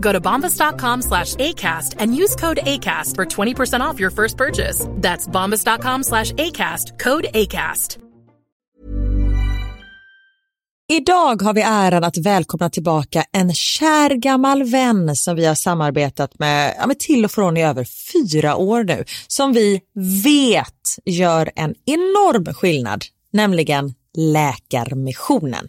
Go to bombas.com slash ACAST and use code ACAST for 20% off your first purchase. That's bombas.com slash ACAST, code ACAST. Idag har vi äran att välkomna tillbaka en kär gammal vän som vi har samarbetat med, ja, med till och från i över fyra år nu, som vi vet gör en enorm skillnad, nämligen Läkarmissionen.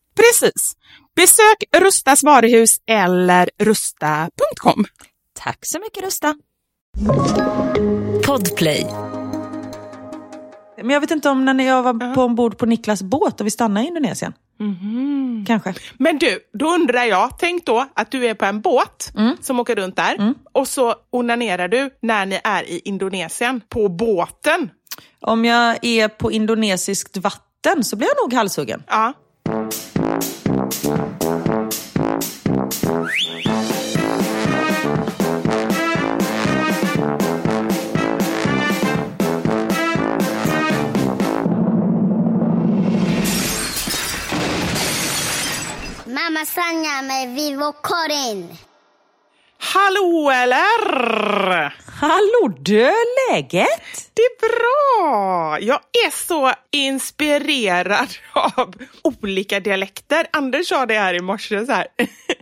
Precis. Besök Rustas varuhus eller rusta.com. Tack så mycket Rusta. Podplay. Men jag vet inte om när jag var på ombord på Niklas båt och vi stannade i Indonesien. Kanske. Men du, då undrar jag, tänk då att du är på en båt som åker runt där och så onanerar du när ni är i Indonesien på båten. Om jag är på indonesiskt vatten så blir jag nog halshuggen. Ja. Mamma Sanja med Vivo Karin. Hallå eller? Hallå du, läget? Det är bra! Jag är så inspirerad av olika dialekter. Anders sa det här i morse så här.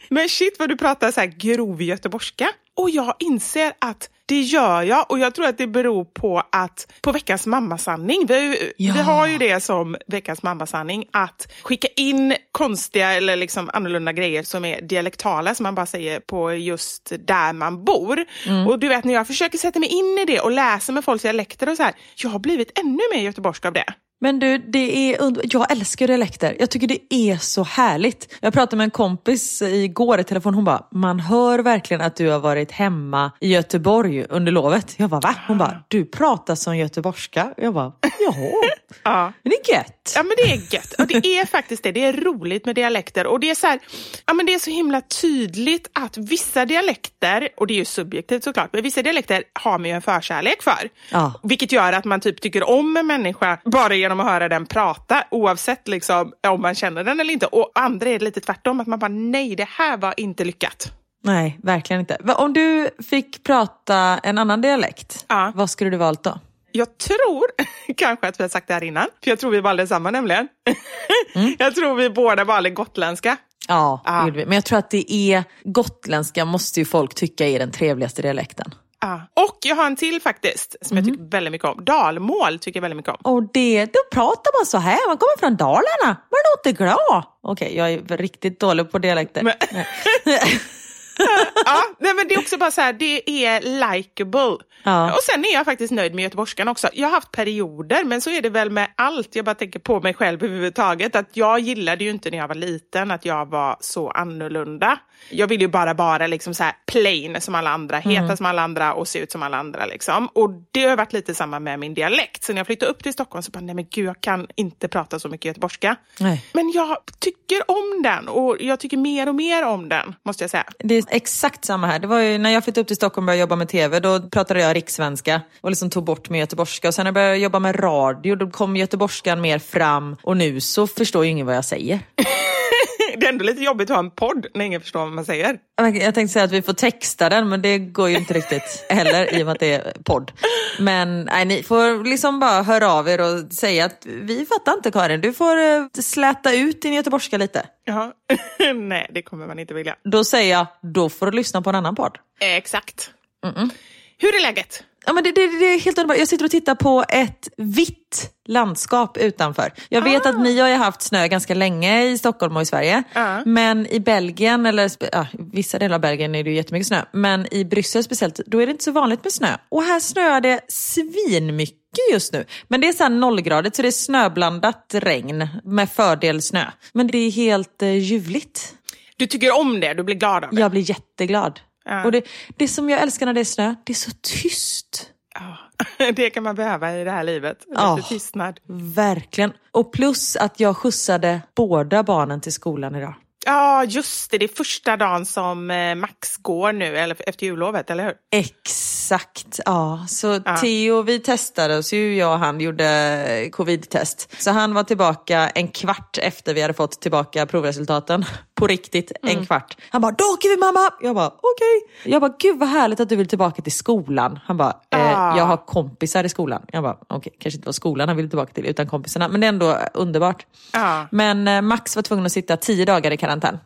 Men shit vad du pratar så här grov göteborgska. Och jag inser att det gör jag och jag tror att det beror på att på veckans mammasanning, vi, Ja. vi har ju det som veckans mammasanning, att skicka in konstiga eller liksom annorlunda grejer som är dialektala som man bara säger på just där man bor. Och du vet när jag försöker sätta mig in i det och läsa med folks dialekter och så här, jag har blivit ännu mer göteborgsk av det. Men du, det är jag älskar dialekter. Jag tycker det är så härligt. Jag pratade med en kompis igår i telefon. Hon bara, man hör verkligen att du har varit hemma i Göteborg under lovet. Jag bara, va? Hon bara, du pratar som göteborgska. Jag bara, jaha. Ja. Men det är gött. Ja men det är gött. Och det är faktiskt det. Det är roligt med dialekter. Och det är så här, ja men det är så himla tydligt att vissa dialekter, och det är ju subjektivt såklart, men vissa dialekter har man ju en förkärlek för. Ja. Vilket gör att man typ tycker om en människa bara genom att höra den prata, oavsett liksom om man känner den eller inte. Och andra är det lite tvärtom, att man bara nej, det här var inte lyckat. Nej, verkligen inte. Om du fick prata en annan dialekt, Ja. vad skulle du valt då? Jag tror kanske att vi har sagt det här innan, för jag tror vi valde samma nämligen. jag tror vi båda valde gotländska. Ja, vi. men jag tror att det är gotländska måste ju folk tycka är den trevligaste dialekten. Ja. Och jag har en till faktiskt, som jag tycker väldigt mycket om. Dalmål tycker jag väldigt mycket om. Och det, då pratar man så här, man kommer från Dalarna, man låter glad. Okej, jag är riktigt dålig på dialekter. Men- ja, nej, men det är också bara så här, det är likable. Ja. Och sen är jag faktiskt nöjd med göteborgskan också. Jag har haft perioder, men så är det väl med allt. Jag bara tänker på mig själv överhuvudtaget. Att jag gillade ju inte när jag var liten att jag var så annorlunda. Jag vill ju bara vara liksom så här plain som alla andra, Mm. heta som alla andra och se ut som alla andra. Liksom. Och det har varit lite samma med min dialekt. Så när jag flyttade upp till Stockholm så bara, nej men gud, jag kan inte prata så mycket göteborgska. Nej. Men jag tycker om den och jag tycker mer och mer om den, måste jag säga. Det är exakt samma här. Det var ju, när jag flyttade upp till Stockholm och började jobba med tv, då pratade jag rikssvenska och liksom tog bort min göteborgska. Och sen när jag började jobba med radio, då kom göteborgskan mer fram. Och nu så förstår ju ingen vad jag säger. Det är ändå lite jobbigt att ha en podd när ingen förstår vad man säger. Jag tänkte säga att vi får texta den, men det går ju inte riktigt heller i och med att det är podd. Men nej, ni får liksom bara höra av er och säga att vi fattar inte Karin, du får eh, släta ut din göteborgska lite. Ja. Nej, det kommer man inte vilja. Då säger jag, då får du lyssna på en annan podd. Exakt. Hur är läget? Ja, men det, det, det är helt underbart. Jag sitter och tittar på ett vitt landskap utanför. Jag vet att ni har haft snö ganska länge i Stockholm och i Sverige. Ja. Men i Belgien, eller ja, vissa delar av Belgien är det ju jättemycket snö. Men i Bryssel speciellt, då är det inte så vanligt med snö. Och här snöar det svinmycket just nu. Men det är så här nollgradigt så det är snöblandat regn med fördel snö. Men det är helt eh, ljuvligt. Du tycker om det? Du blir glad av det? Jag blir jätteglad. Ja. Och det, det som jag älskar när det är snö, det är så tyst. Ja. Det kan man behöva i det här livet. Lite Ja. tystnad. Verkligen. Och plus att jag skjutsade båda barnen till skolan idag. Ja, just det. Det är första dagen som eh, Max går nu, eller efter jullovet, eller hur? Exakt, ja. Så Ja. Theo, vi testade oss ju, jag och han gjorde covid-test. Så han var tillbaka en kvart efter vi hade fått tillbaka provresultaten. På riktigt, en kvart. Han bara, då åker vi mamma! Jag bara, okej. Jag bara, gud vad härligt att du vill tillbaka till skolan. Han bara, eh, Ah. jag har kompisar i skolan. Jag bara, okej, kanske inte var skolan han ville tillbaka till, utan kompisarna. Men det är ändå underbart. Ja. Men eh, Max var tvungen att sitta tio dagar i karantän.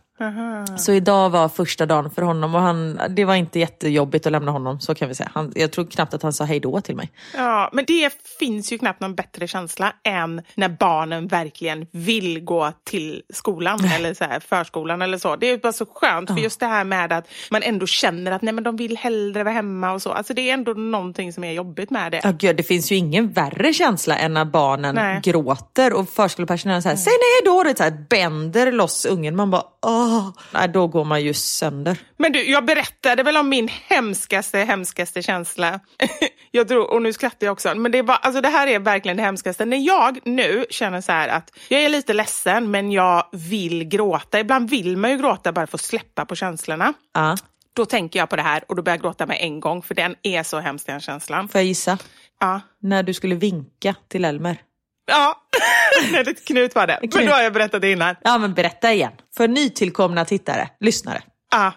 Så idag var första dagen för honom och han, det var inte jättejobbigt att lämna honom, så kan vi säga. Han, jag tror knappt att han sa hej då till mig. Ja, men det finns ju knappt någon bättre känsla än när barnen verkligen vill gå till skolan eller så här, förskolan eller så. Det är bara så skönt, för just det här med att man ändå känner att nej, men de vill hellre vara hemma och så. Alltså det är ändå någonting som är jobbigt med det. Ja, gud, det finns ju ingen värre känsla än när barnen Nej. gråter och förskolepersonalen säger säg nej då, det så här, bänder loss ungen. Man bara åh, nej, då går man ju sönder. Men du, jag berättade väl om min hemskaste, hemskaste känsla. jag tror, och nu skrattar jag också. Men det, bara, alltså det här är verkligen det hemskaste. När jag nu känner så här att jag är lite ledsen men jag vill gråta. Ibland vill man ju gråta bara för att släppa på känslorna. Ja, Då tänker jag på det här och då börjar jag gråta med en gång för den är så hemsk den känslan. får jag gissa? Ja. När du skulle vinka till Elmer. Ja, det Knut var det. Men då har jag berättat det innan. Ja men berätta igen. För nytillkomna tittare, lyssnare. Ja.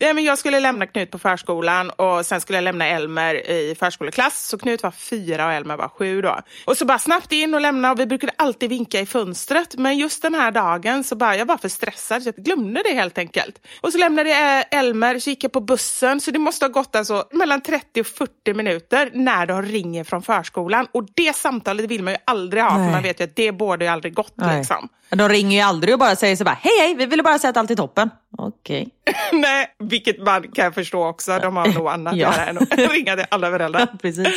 Men jag skulle lämna Knut på förskolan och sen skulle jag lämna Elmer i förskoleklass. Så Knut var fyra och Elmer var sju då. Och så bara snabbt in och lämna och vi brukade alltid vinka i fönstret. Men just den här dagen så bara, jag var för stressad så jag glömde det helt enkelt. Och så lämnade jag Elmer, så gick jag på bussen. Så det måste ha gått alltså mellan 30 och 40 minuter när de ringer från förskolan. Och det samtalet vill man ju aldrig ha Nej. för man vet ju att det borde ju aldrig gått Nej. liksom. De ringer ju aldrig och bara säger så bara hej hej, vi ville bara säga att allt är toppen. Okej. Nej, vilket man kan förstå också. De har nog annat att Ja. göra än att ringa till alla föräldrar. Precis.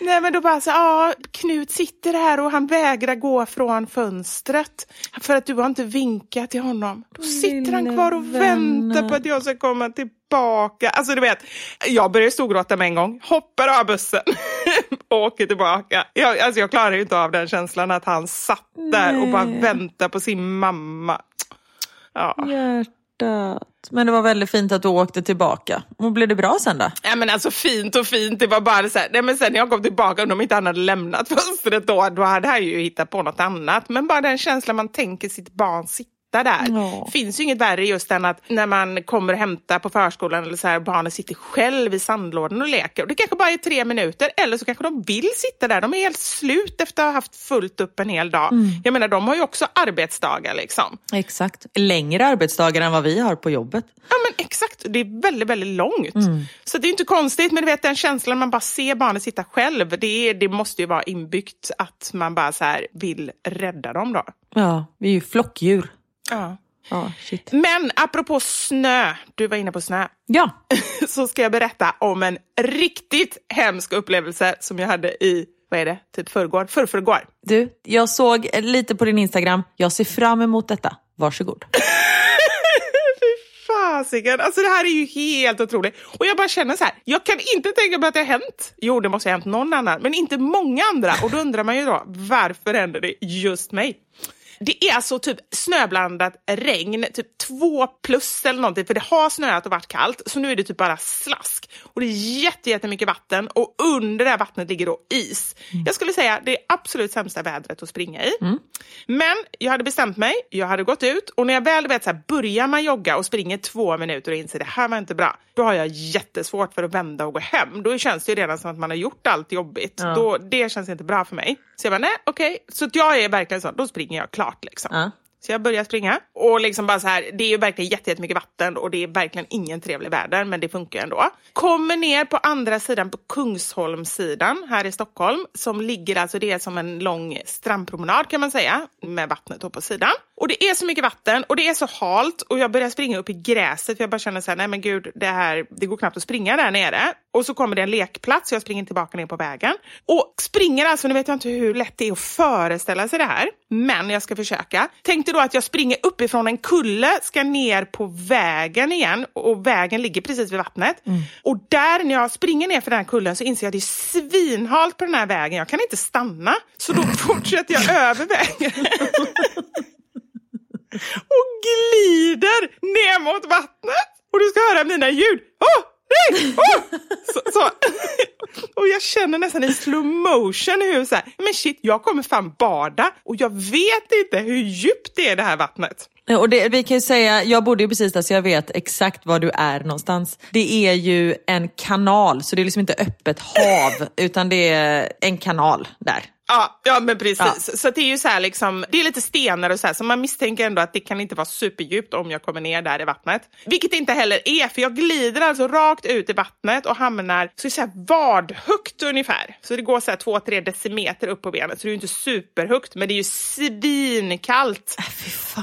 Nej men då bara så, ja, Knut sitter här och han vägrar gå från fönstret för att du har inte vinkat till honom. Då sitter han Lille kvar och väntar vännen. på att jag ska komma tillbaka. Alltså du vet, jag börjar storgråta med en gång, hoppar av bussen, åker tillbaka. Jag, alltså jag klarar ju inte av den känslan att han satt där och bara Nej. väntar på sin mamma. Ja. Hjärtat. Men det var väldigt fint att du åkte tillbaka. Och blev det bra sen då? Ja, men alltså fint och fint, det var bara så här, nej, men sen när jag kom tillbaka, om de inte hade lämnat fönstret då, då hade han ju hittat på något annat. Men bara den känslan man tänker sitt barn sitta där. Ja. finns ju inget värre just än att när man kommer och hämtar på förskolan eller så här, barnet sitter själv i sandlådan och leker. Och det kanske bara är tre minuter, eller så kanske de vill sitta där. De är helt slut efter att ha haft fullt upp en hel dag. Jag menar, de har ju också arbetsdagar liksom. Exakt. Längre arbetsdagar än vad vi har på jobbet. Ja men exakt, det är väldigt, väldigt långt. Mm. Så det är inte konstigt, men du vet den känslan man bara ser barnet sitta själv, det, är, det måste ju vara inbyggt att man bara så här vill rädda dem då. Ja, vi är ju flockdjur. Ja. Ja, shit. Men apropå snö, du var inne på snö, Ja, så ska jag berätta om en riktigt hemsk upplevelse som jag hade i, vad är det, typ förrgår, förrförrgår. du, jag såg lite på din Instagram. Jag ser fram emot detta. Varsågod. Fasiken, alltså det här är ju helt otroligt. Och jag bara känner så här, jag kan inte tänka mig att det har hänt. Jo, det måste ha hänt någon annan, men inte många andra. Och då undrar man ju då, varför händer det just mig? Det är alltså typ snöblandat regn, typ två plus eller någonting, för det har snöat och varit kallt, så nu är det typ bara slask. Och det är jätte, jättemycket vatten och under det här vattnet ligger då is. Jag skulle säga det är absolut sämsta vädret att springa i. Men jag hade bestämt mig, jag hade gått ut och när jag väl vet så här, börjar man jogga och springer två minuter och inser det här var inte bra, då har jag jättesvårt för att vända och gå hem. Då känns det ju redan som att man har gjort allt jobbigt. Då, det känns inte bra för mig. Så jag bara, nej okej. Så att jag är verkligen så, då springer jag klart liksom. Ja. Så jag börjar springa och liksom bara så här, det är ju verkligen jätte- jättemycket vatten och det är verkligen ingen trevlig väder, men det funkar ändå. Kommer ner på andra sidan på Kungsholmssidan här i Stockholm, som ligger alltså, det är som en lång strandpromenad kan man säga, med vattnet på sidan. Och det är så mycket vatten och det är så halt och jag börjar springa upp i gräset för jag bara känner så här, nej men gud, det här, det går knappt att springa där nere. Och så kommer det en lekplats, jag springer tillbaka ner på vägen. Och springer alltså, nu vet jag inte hur lätt det är att föreställa sig det här, men jag ska försöka. Tänkte då att jag springer uppifrån en kulle, ska ner på vägen igen och vägen ligger precis vid vattnet. Och där när jag springer ner för den här kullen så inser jag att det är svinhalt på den här vägen, jag kan inte stanna. Så då fortsätter jag över vägen. och glider ner mot vattnet. Och du ska höra mina ljud. Åh, nej, Oh! Så, så. Och jag känner nästan i slow motion hur så här, men shit, jag kommer fan bada och jag vet inte hur djupt det är det här vattnet. Och det, vi kan ju säga, jag bodde ju precis där så jag vet exakt var du är någonstans. Det är ju en kanal, så det är liksom inte öppet hav, utan det är en kanal där. Ja, ja men precis. Ja. Så det är ju så här liksom, det är lite stenar och så här, så man misstänker ändå att det kan inte vara superdjupt om jag kommer ner där i vattnet. Vilket det inte heller är, för jag glider alltså rakt ut i vattnet och hamnar så, så här vadhögt ungefär. Så det går så här två, tre decimeter upp på benet, så det är ju inte superhögt, men det är ju svinkallt.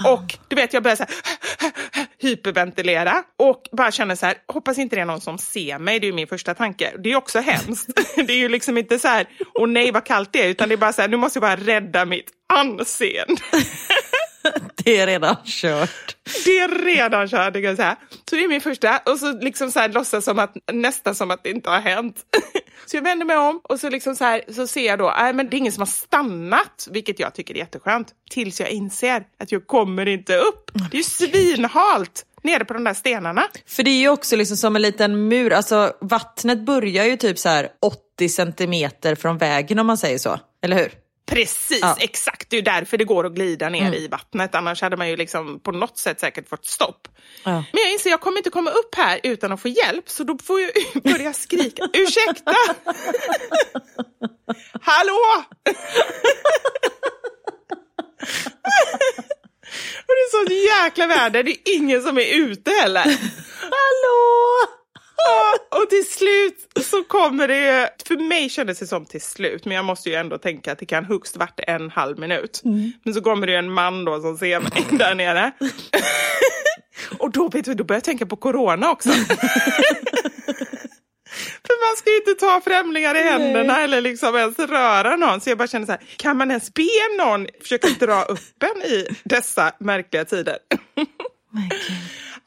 Och du vet, jag börjar så här, hyperventilera och bara känner så här, hoppas inte det är någon som ser mig, det är ju min första tanke. Det är också hemskt. Det är ju liksom inte så här, åh nej vad kallt det är, utan det är bara så här, nu måste jag bara rädda mitt anseende. Det är redan kört. Det är redan kört, det jag säga. Så det är min första. Och så liksom så här låtsas som att, nästan som att det inte har hänt. Så jag vänder mig om och så, liksom så, här, så ser jag då, nej men det är ingen som har stannat, vilket jag tycker är jätteskönt. Tills jag inser att jag kommer inte upp. Det är ju svinhalt nere på de där stenarna. För det är ju också liksom som en liten mur, alltså vattnet börjar ju typ så här 80 centimeter från vägen om man säger så, eller hur? Precis, Ja. exakt. Det är ju därför det går att glida ner i vattnet. Annars hade man ju liksom på något sätt säkert fått stopp. Ja. Men jag inser jag kommer inte komma upp här utan att få hjälp. Så då får jag börja skrika. Ursäkta! Hallå! Och det är så jäkla väder. Det är ingen som är ute heller. Hallå! Och till slut så kommer det, för mig kändes det som till slut, men jag måste ju ändå tänka att det kan högst varit en halv minut. Men så kommer det en man då som ser mig där nere. och då, vet du, då börjar jag tänka på corona också. För man ska ju inte ta främlingar i händerna eller liksom ens röra någon. Så jag bara känner så här, kan man ens be någon försöka dra upp en i dessa märkliga tider?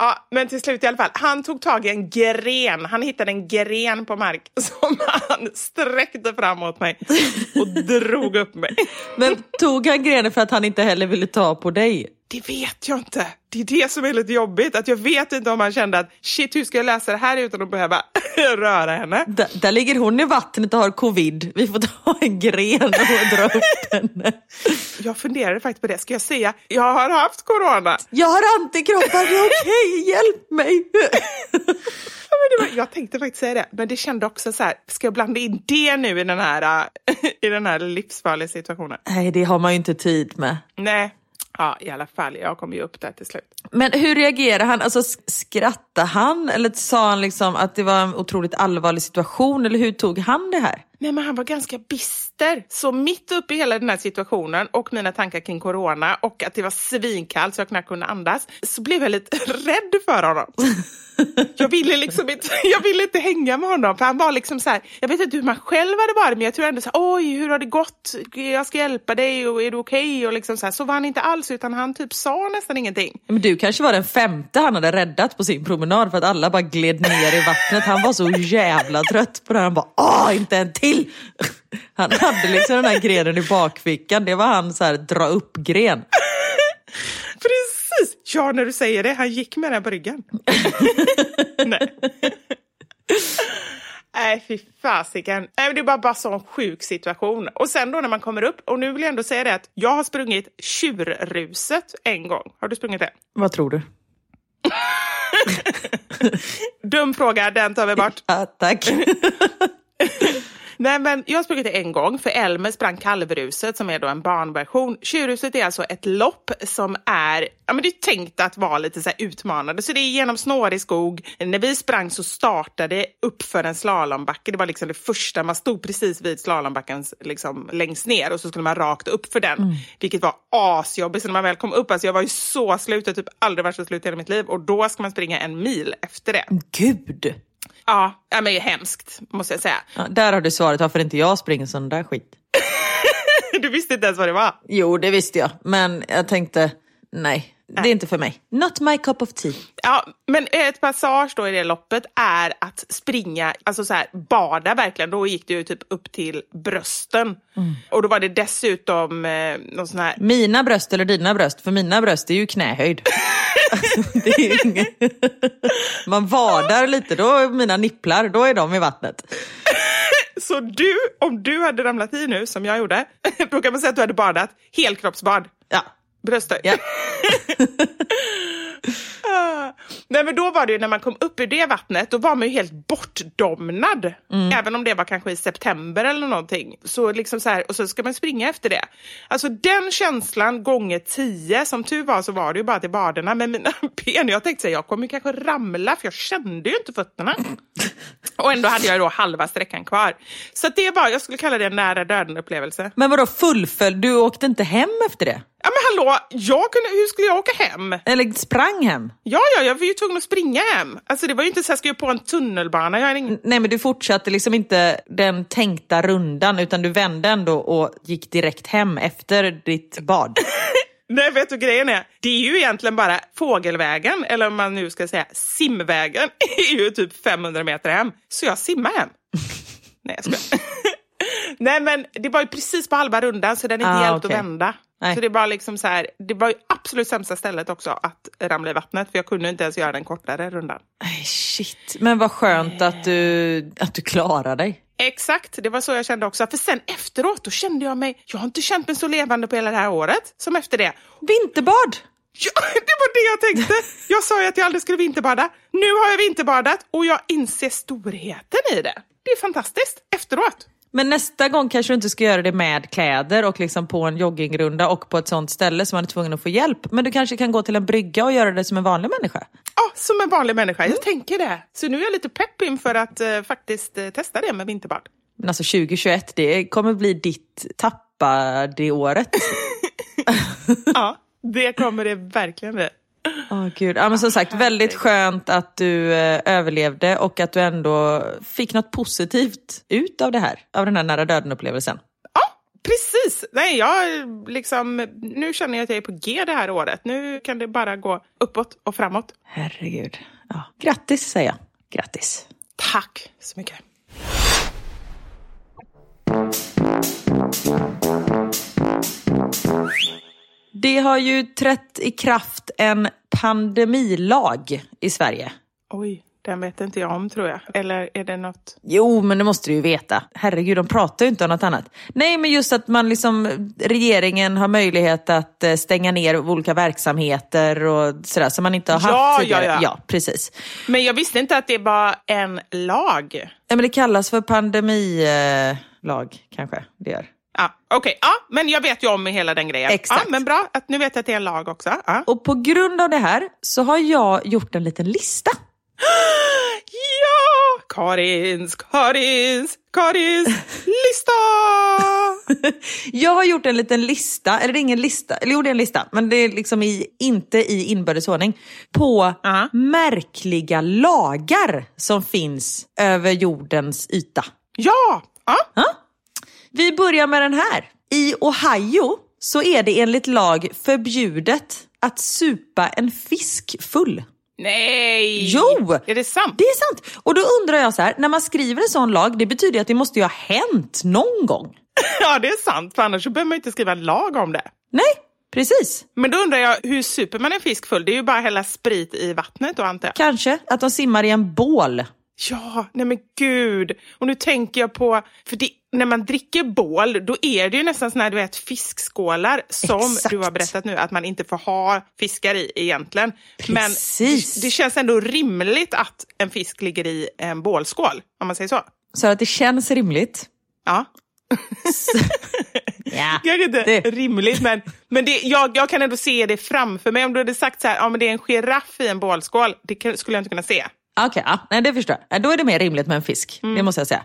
Ja, men till slut i alla fall. Han tog tag i en gren. Han hittade en gren på mark som han sträckte fram mot mig och drog upp mig. Men tog han grenen för att han inte heller ville ta på dig? Det vet jag inte. Det är det som är lite jobbigt. Att jag vet inte om han kände att shit, hur ska jag läsa det här utan att behöva röra henne? Där, där ligger hon i vattnet och har covid. Vi får ta en gren och dra upp henne. Jag funderade faktiskt på det. Ska jag säga jag har haft corona? Jag har antikroppar, det är okej, hjälp mig! Var, jag tänkte faktiskt säga det, men det kände också så här, ska jag blanda in det nu i den här, i den här livsfarliga situationen? Nej, det har man ju inte tid med. Nej, ja i alla fall, jag kom ju upp där till slut. Men hur reagerade han? Alltså, skrattade han eller sa han liksom att det var en otroligt allvarlig situation? Eller hur tog han det här? Nej, men han var ganska bister. Så mitt uppe i hela den här situationen och mina tankar kring corona och att det var svinkallt så jag knappt kunde andas, så blev jag lite rädd för honom. Jag ville liksom inte, jag ville inte hänga med honom för han var liksom så här, jag vet inte hur man själv hade varit men jag tror ändå så här, oj hur har det gått? Jag ska hjälpa dig och är du okej? Okay? Och liksom så, här, så var han inte alls utan han typ sa nästan ingenting. Men du kanske var den femte han hade räddat på sin promenad för att alla bara gled ner i vattnet. Han var så jävla trött på det. Han bara, åh inte en till! Han hade liksom den här grenen i bakfickan. Det var han så här dra upp-gren. Precis! Ja, när du säger det. Han gick med den på ryggen. Nej. Nej, fy fasiken. Det är bara, bara sån sjuk situation. Och sen då när man kommer upp, och nu vill jag ändå säga det att jag har sprungit tjurruset en gång. Har du sprungit det? Vad tror du? Dum fråga, den tar vi bort. Ja, tack. Nej, men jag har sprungit det en gång, för Elmer sprang Kalvruset som är då en barnversion. Tjurruset är alltså ett lopp som är, ja men det är tänkt att vara lite så utmanande. Så det är genom snårig skog. När vi sprang så startade upp för en slalombacke. Det var liksom det första, man stod precis vid slalombacken liksom längst ner och så skulle man rakt upp för den. Mm. Vilket var asjobbigt. Så när man väl kom upp, alltså jag var ju så slut, jag har typ aldrig varit så slut i hela mitt liv. Och då ska man springa en mil efter det. Gud! Ja, men det är hemskt måste jag säga. Ja, där har du svaret varför inte jag springer sån där skit. du visste inte ens vad det var? Jo, det visste jag. Men jag tänkte, nej, det är inte för mig. Not my cup of tea. Ja, men ett passage då i det loppet är att springa, alltså så här, bada verkligen. Då gick det ju typ upp till brösten. Mm. Och då var det dessutom eh, någon sån här... Mina bröst eller dina bröst? För mina bröst är ju knähöjd. det är inget... Man vadar lite, då är mina nipplar, då är de i vattnet. Så du, om du hade ramlat i nu, som jag gjorde, då kan man säga att du hade badat helkroppsbad. Ja. Brösthöjd. Ja. Ah. Nej men då var det ju när man kom upp ur det vattnet, då var man ju helt bortdomnad. Mm. Även om det var kanske i september eller någonting. Så liksom så här, och så ska man springa efter det. Alltså den känslan gånger tio, som tur var så var det ju bara till baderna med mina ben. Jag tänkte säga jag kommer kanske ramla för jag kände ju inte fötterna. Och ändå hade jag då halva sträckan kvar. Så det var, jag skulle kalla det en nära döden upplevelse. Men vadå fullföljd? Du åkte inte hem efter det? Men hallå, jag kunde, hur skulle jag åka hem? Eller sprang hem? Ja, ja, jag var ju tvungen att springa hem. Alltså det var ju inte så att jag skulle på en tunnelbana. Jag ingen... Nej men du fortsatte liksom inte den tänkta rundan utan du vände ändå och gick direkt hem efter ditt bad. Nej, vet du grejen är? Det är ju egentligen bara fågelvägen, eller om man nu ska säga simvägen, är ju typ 500 meter hem. Så jag simmar hem. Nej, jag skojar. Nej, men det var ju precis på halva rundan så den är inte ah, hjälpt okay. att vända. Nej. Så det var liksom så här, det var ju absolut sämsta stället också att ramla i vattnet för jag kunde inte ens göra den kortare rundan. Ay, shit, men vad skönt att du, att du klarade dig. Exakt, det var så jag kände också. För sen efteråt, då kände jag mig, jag har inte känt mig så levande på hela det här året som efter det. Vinterbad! Ja, det var det jag tänkte! Jag sa ju att jag aldrig skulle vinterbada. Nu har jag vinterbadat och jag inser storheten i det. Det är fantastiskt, efteråt. Men nästa gång kanske du inte ska göra det med kläder och liksom på en joggingrunda och på ett sånt ställe som man är tvungen att få hjälp. Men du kanske kan gå till en brygga och göra det som en vanlig människa? Ja, som en vanlig människa. Jag tänker det. Så nu är jag lite pepp inför att uh, faktiskt uh, testa det med vinterbad. Men alltså 2021, det kommer bli ditt tappade året. ja, det kommer det verkligen bli. Oh, Gud. Ja, men som sagt, väldigt skönt att du eh, överlevde och att du ändå fick något positivt ut av det här, av den här nära döden-upplevelsen. Ja, precis. Nej, jag liksom, nu känner jag att jag är på G det här året. Nu kan det bara gå uppåt och framåt. Herregud. Ja. Grattis, säger jag. Grattis. Tack så mycket. Det har ju trätt i kraft en pandemilag i Sverige. Oj, den vet inte jag om tror jag. Eller är det något? Jo, men det måste du ju veta. Herregud, de pratar ju inte om något annat. Nej, men just att man liksom, regeringen har möjlighet att eh, stänga ner olika verksamheter och sådär som man inte har haft ja, tidigare. Ja, ja. ja, precis. Men jag visste inte att det var en lag. Ja, men det kallas för pandemilag kanske. Det gör. Ja, Okej, okay. ja, men jag vet ju om hela den grejen. Exakt. Ja, men bra, att nu vet jag att det är en lag också. Ja. Och på grund av det här så har jag gjort en liten lista. Ja! Karins, Karins, Karins lista! Jag har gjort en liten lista, eller det är ingen lista, eller jo det är en lista, men det är liksom i, inte i inbördes ordning, på Ja. märkliga lagar som finns över jordens yta. Ja! ja. Vi börjar med den här. I Ohio så är det enligt lag förbjudet att supa en fisk full. Nej! Jo! Är det sant? Det är sant. Och då undrar jag så här, när man skriver en sån lag, det betyder ju att det måste ju ha hänt någon gång. Ja, det är sant. För annars behöver man inte skriva en lag om det. Nej, precis. Men då undrar jag, hur super man en fisk full? Det är ju bara att hälla sprit i vattnet då antar jag. Kanske att de simmar i en bål. Ja, nej men gud. Och nu tänker jag på, för det, när man dricker bål, då är det ju nästan såna här, du vet, fiskskålar som Exakt. du har berättat nu att man inte får ha fiskar i egentligen. Precis. Men det, känns ändå rimligt att en fisk ligger i en bålskål, om man säger så. Så att det känns rimligt. Ja. Ja, Kanske inte det- rimligt, men, men det, jag, jag kan ändå se det framför mig. Om du hade sagt så här, ja men det är en giraff i en bålskål, det skulle jag inte kunna se. Okej, ja, nej, det förstår jag. Ja, Då är det mer rimligt med en fisk, det måste jag säga.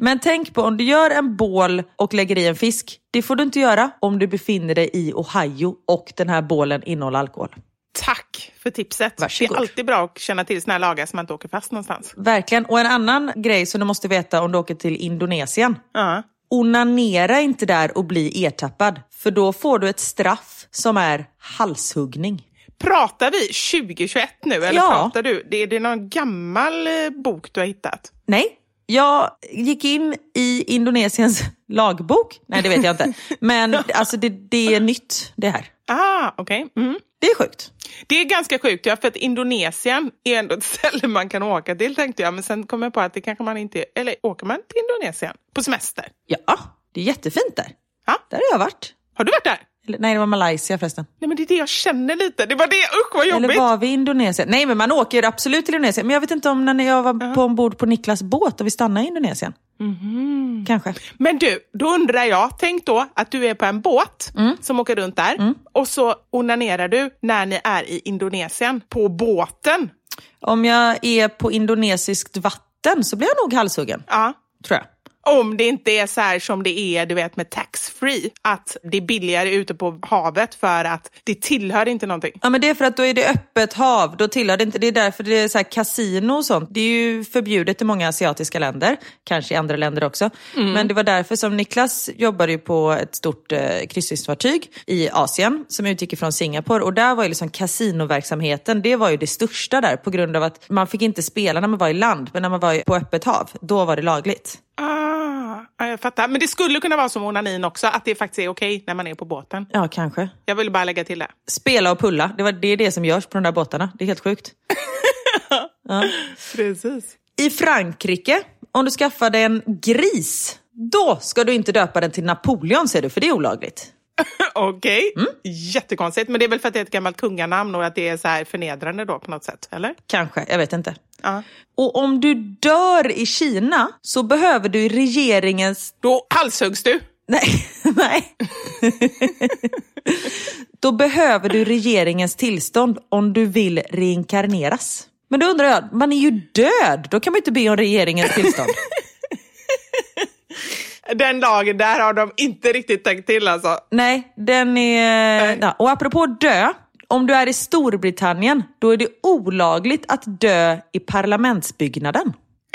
Men tänk på om du gör en bål och lägger i en fisk. Det får du inte göra om du befinner dig i Ohio och den här bålen innehåller alkohol. Tack för tipset. Varsågod. Det är alltid bra att känna till såna här lagar så man inte åker fast någonstans. Verkligen. Och en annan grej som du måste veta om du åker till Indonesien. Ja. Onanera inte där och bli ertappad. För då får du ett straff som är halshuggning. Pratar vi 2021 nu eller Ja. pratar du? Det är det någon gammal eh, bok du har hittat? Nej, jag gick in i Indonesiens lagbok. Nej, det vet jag inte. Men alltså, det, det är nytt det här. Ah, okej. Mm. Det är sjukt. Det är ganska sjukt, ja, för att Indonesien är ändå ett ställe man kan åka till tänkte jag. Men sen kom jag på att det kanske man inte... Eller åker man till Indonesien på semester? Ja, det är jättefint där. Ja. Där har jag varit. Har du varit där? Eller, nej, det var Malaysia förresten. Nej men det är det jag känner lite. Det var det, usch vad jobbigt. Eller var vi i Indonesien? Nej, men man åker absolut till Indonesien. Men jag vet inte om när jag var på ombord på Niklas båt och vi stannade i Indonesien. Kanske. Men du, då undrar jag, tänk då att du är på en båt Mm. som åker runt där och så onanerar du när ni är i Indonesien på båten. Om jag är på indonesiskt vatten så blir jag nog halshuggen. Ja. Tror jag. Om det inte är så här som det är du vet med tax-free, att det är billigare ute på havet för att det tillhör inte någonting. Ja men det är för att då är det öppet hav, då tillhör det inte, det är därför det är så här kasino och sånt. Det är ju förbjudet i många asiatiska länder, kanske i andra länder också. Men det var därför som Niklas jobbade ju på ett stort eh, kryssningsfartyg i Asien som utgick ifrån Singapore och där var ju liksom kasinoverksamheten, det var ju det största där på grund av att man fick inte spela när man var i land, men när man var på öppet hav, då var det lagligt. Ah, ja, jag fattar. Men det skulle kunna vara som onanin också, att det faktiskt är okej när man är på båten. Ja, kanske. Jag vill bara lägga till det. Spela och pulla, det, var, det är det som görs på de där båtarna. Det är helt sjukt. Precis. I Frankrike, om du skaffar dig en gris, då ska du inte döpa den till Napoleon ser du, för det är olagligt. Okej, Mm. jättekonstigt. Men det är väl för att det är ett gammalt kunganamn och att det är så här förnedrande då på något sätt, eller? Kanske, jag vet inte. Ja. Och om du dör i Kina så behöver du regeringens... Då halshuggs du. Nej, nej. då behöver du regeringens tillstånd om du vill reinkarneras. Men då undrar jag, man är ju död, då kan man inte be om regeringens tillstånd. Den lagen där har de inte riktigt tänkt till alltså. Nej, den är... Nej. Ja, och apropå dö, om du är i Storbritannien, då är det olagligt att dö i parlamentsbyggnaden.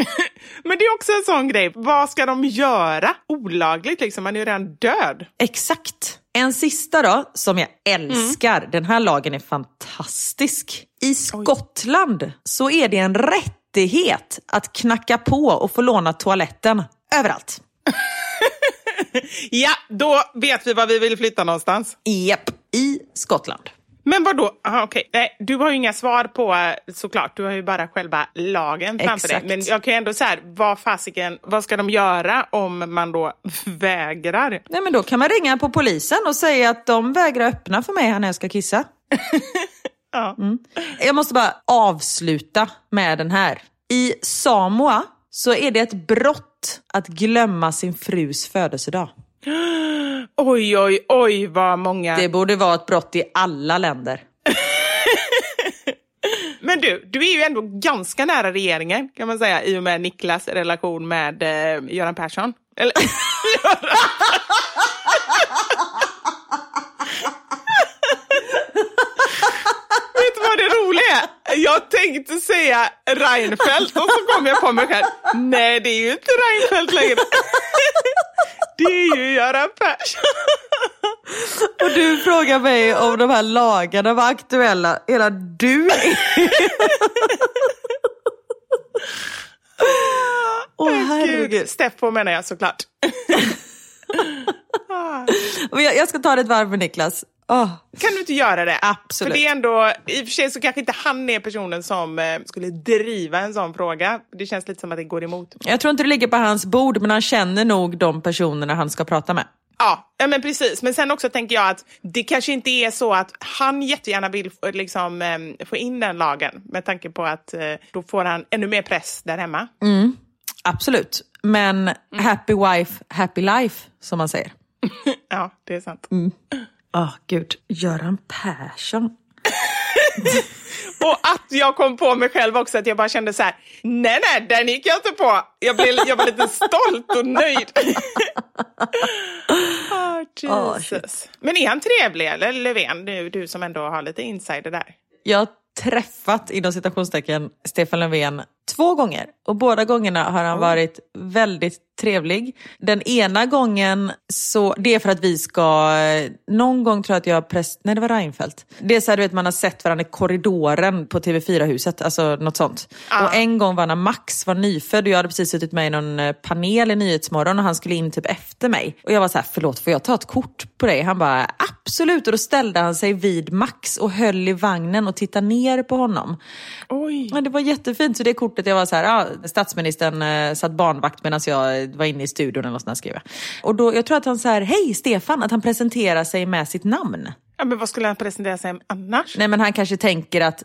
Men det är också en sån grej. Vad ska de göra? Olagligt liksom, man är ju redan död. Exakt. En sista då, som jag älskar. Den här lagen är fantastisk. I Skottland så är det en rättighet att knacka på och få låna toaletten överallt. Ja, då vet vi var vi vill flytta någonstans. Japp, i Skottland. Men vad då? Aha, okej. Nej, du har ju inga svar på eh, såklart. Du har ju bara själva lagen framför Exakt. dig. Men jag kan ju ändå säga, vad fasiken, vad ska de göra om man då vägrar? Nej, men då kan man ringa på polisen och säga att de vägrar öppna för mig här när jag ska kissa. Ja. Jag måste bara avsluta med den här. I Samoa så är det ett brott att glömma sin frus födelsedag. Oj, oj, oj vad många... Det borde vara ett brott i alla länder. Men du, du är ju ändå ganska nära regeringen kan man säga i och med Niklas relation med eh, Göran Persson. Eller, Göran. Vet du vad det roliga är? Jag tänkte säga Reinfeldt och så kom jag på mig själv. Nej, det är ju inte Reinfeldt längre. Det är ju Göran Persson. Och du frågar mig om de här lagarna var aktuella. Hela du Åh herregud. Gud, Steffo menar jag såklart. Jag ska ta det ett varv med Niklas. Åh, Kan du inte göra det? Absolut. För det är ändå, i och för sig så kanske inte han är personen som eh, skulle driva en sån fråga. Det känns lite som att det går emot. Jag tror inte det ligger på hans bord, men han känner nog de personerna han ska prata med. Ja, men precis. Men sen också tänker jag att det kanske inte är så att han jättegärna vill liksom, eh, få in den lagen med tanke på att eh, då får han ännu mer press där hemma. Absolut. Men happy wife, happy life, som man säger. Ja, det är sant. Åh gud, Göran Persson. Och att jag kom på mig själv också att jag bara kände så här, nej nej, den gick jag inte på. Jag, blev, jag var lite stolt och nöjd. oh, Jesus. Men är han trevlig eller Löfven, du, du som ändå har lite insider där? Jag har träffat, inom citationstecken, Stefan Löfven två gånger. Och båda gångerna har han varit väldigt trevlig. Den ena gången, så, det är för att vi ska, någon gång tror jag att jag präst, nej det var Reinfeldt. Det är så här, du vet man har sett varandra i korridoren på TV4-huset, alltså något sånt. Och en gång var när Max var nyfödd och jag hade precis suttit med i någon eh, panel i Nyhetsmorgon och han skulle in typ efter mig. Och jag var så här, förlåt får jag ta ett kort på dig? Han bara, absolut. Och då ställde han sig vid Max och höll i vagnen och tittade ner på honom. Oj. Ja, det var jättefint. Så det kortet, jag var så här, ja, statsministern eh, satt barnvakt medan jag var inne i studion eller sånt skrev jag. Och då, jag tror att han säger hej Stefan, att han presenterar sig med sitt namn. Ja, men vad skulle han presentera sig annars? Nej men han kanske tänker att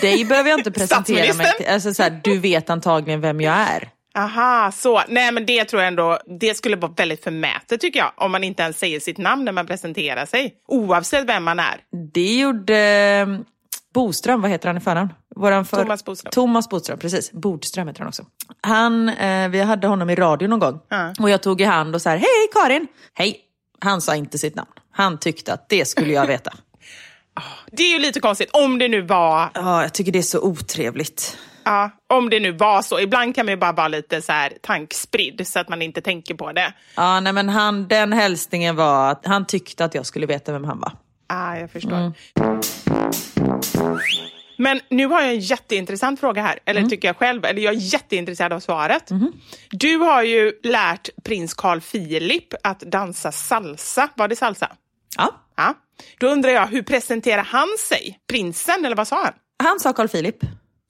dig behöver jag inte presentera mig till. Alltså så här, du vet antagligen vem jag är. Aha, så. Nej, men det tror jag ändå, det skulle vara väldigt förmätet tycker jag, om man inte ens säger sitt namn när man presenterar sig, oavsett vem man är. Det gjorde Boström, vad heter han i förnamn? Våran för... Thomas Bodström. Thomas Bodström, precis. Bodström heter han också. Han, eh, vi hade honom i radio någon gång. Ja. Och jag tog i hand och så här, hej Karin! Hej! Han sa inte sitt namn. Han tyckte att det skulle jag veta. Det är ju lite konstigt, om det nu var, Ja, jag tycker det är så otrevligt. ja, om det nu var så. Ibland kan man ju bara vara lite så här tankspridd så att man inte tänker på det. Ja, nej men han, den hälsningen var att han tyckte att jag skulle veta vem han var. Ah, jag förstår. Men nu har jag en jätteintressant fråga här, eller tycker jag själv, eller jag är jätteintresserad av svaret. Du har ju lärt prins Carl Philip att dansa salsa. Var det salsa? Ja, Ja. Då undrar jag, hur presenterar han sig? Prinsen, eller vad sa han? han sa Carl Philip.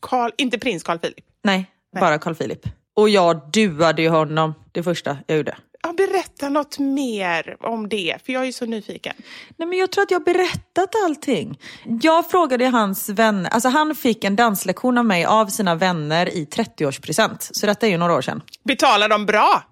Carl, inte prins Carl Philip. Nej, bara Carl Philip. Och jag duade ju honom det första jag gjorde. Ja, berätta något mer om det, för jag är så nyfiken. Nej, men jag tror att jag har berättat allting. Jag frågade hans vänner, alltså han fick en danslektion av mig av sina vänner i 30-årspresent. Så detta är ju några år sedan. Betalar de bra?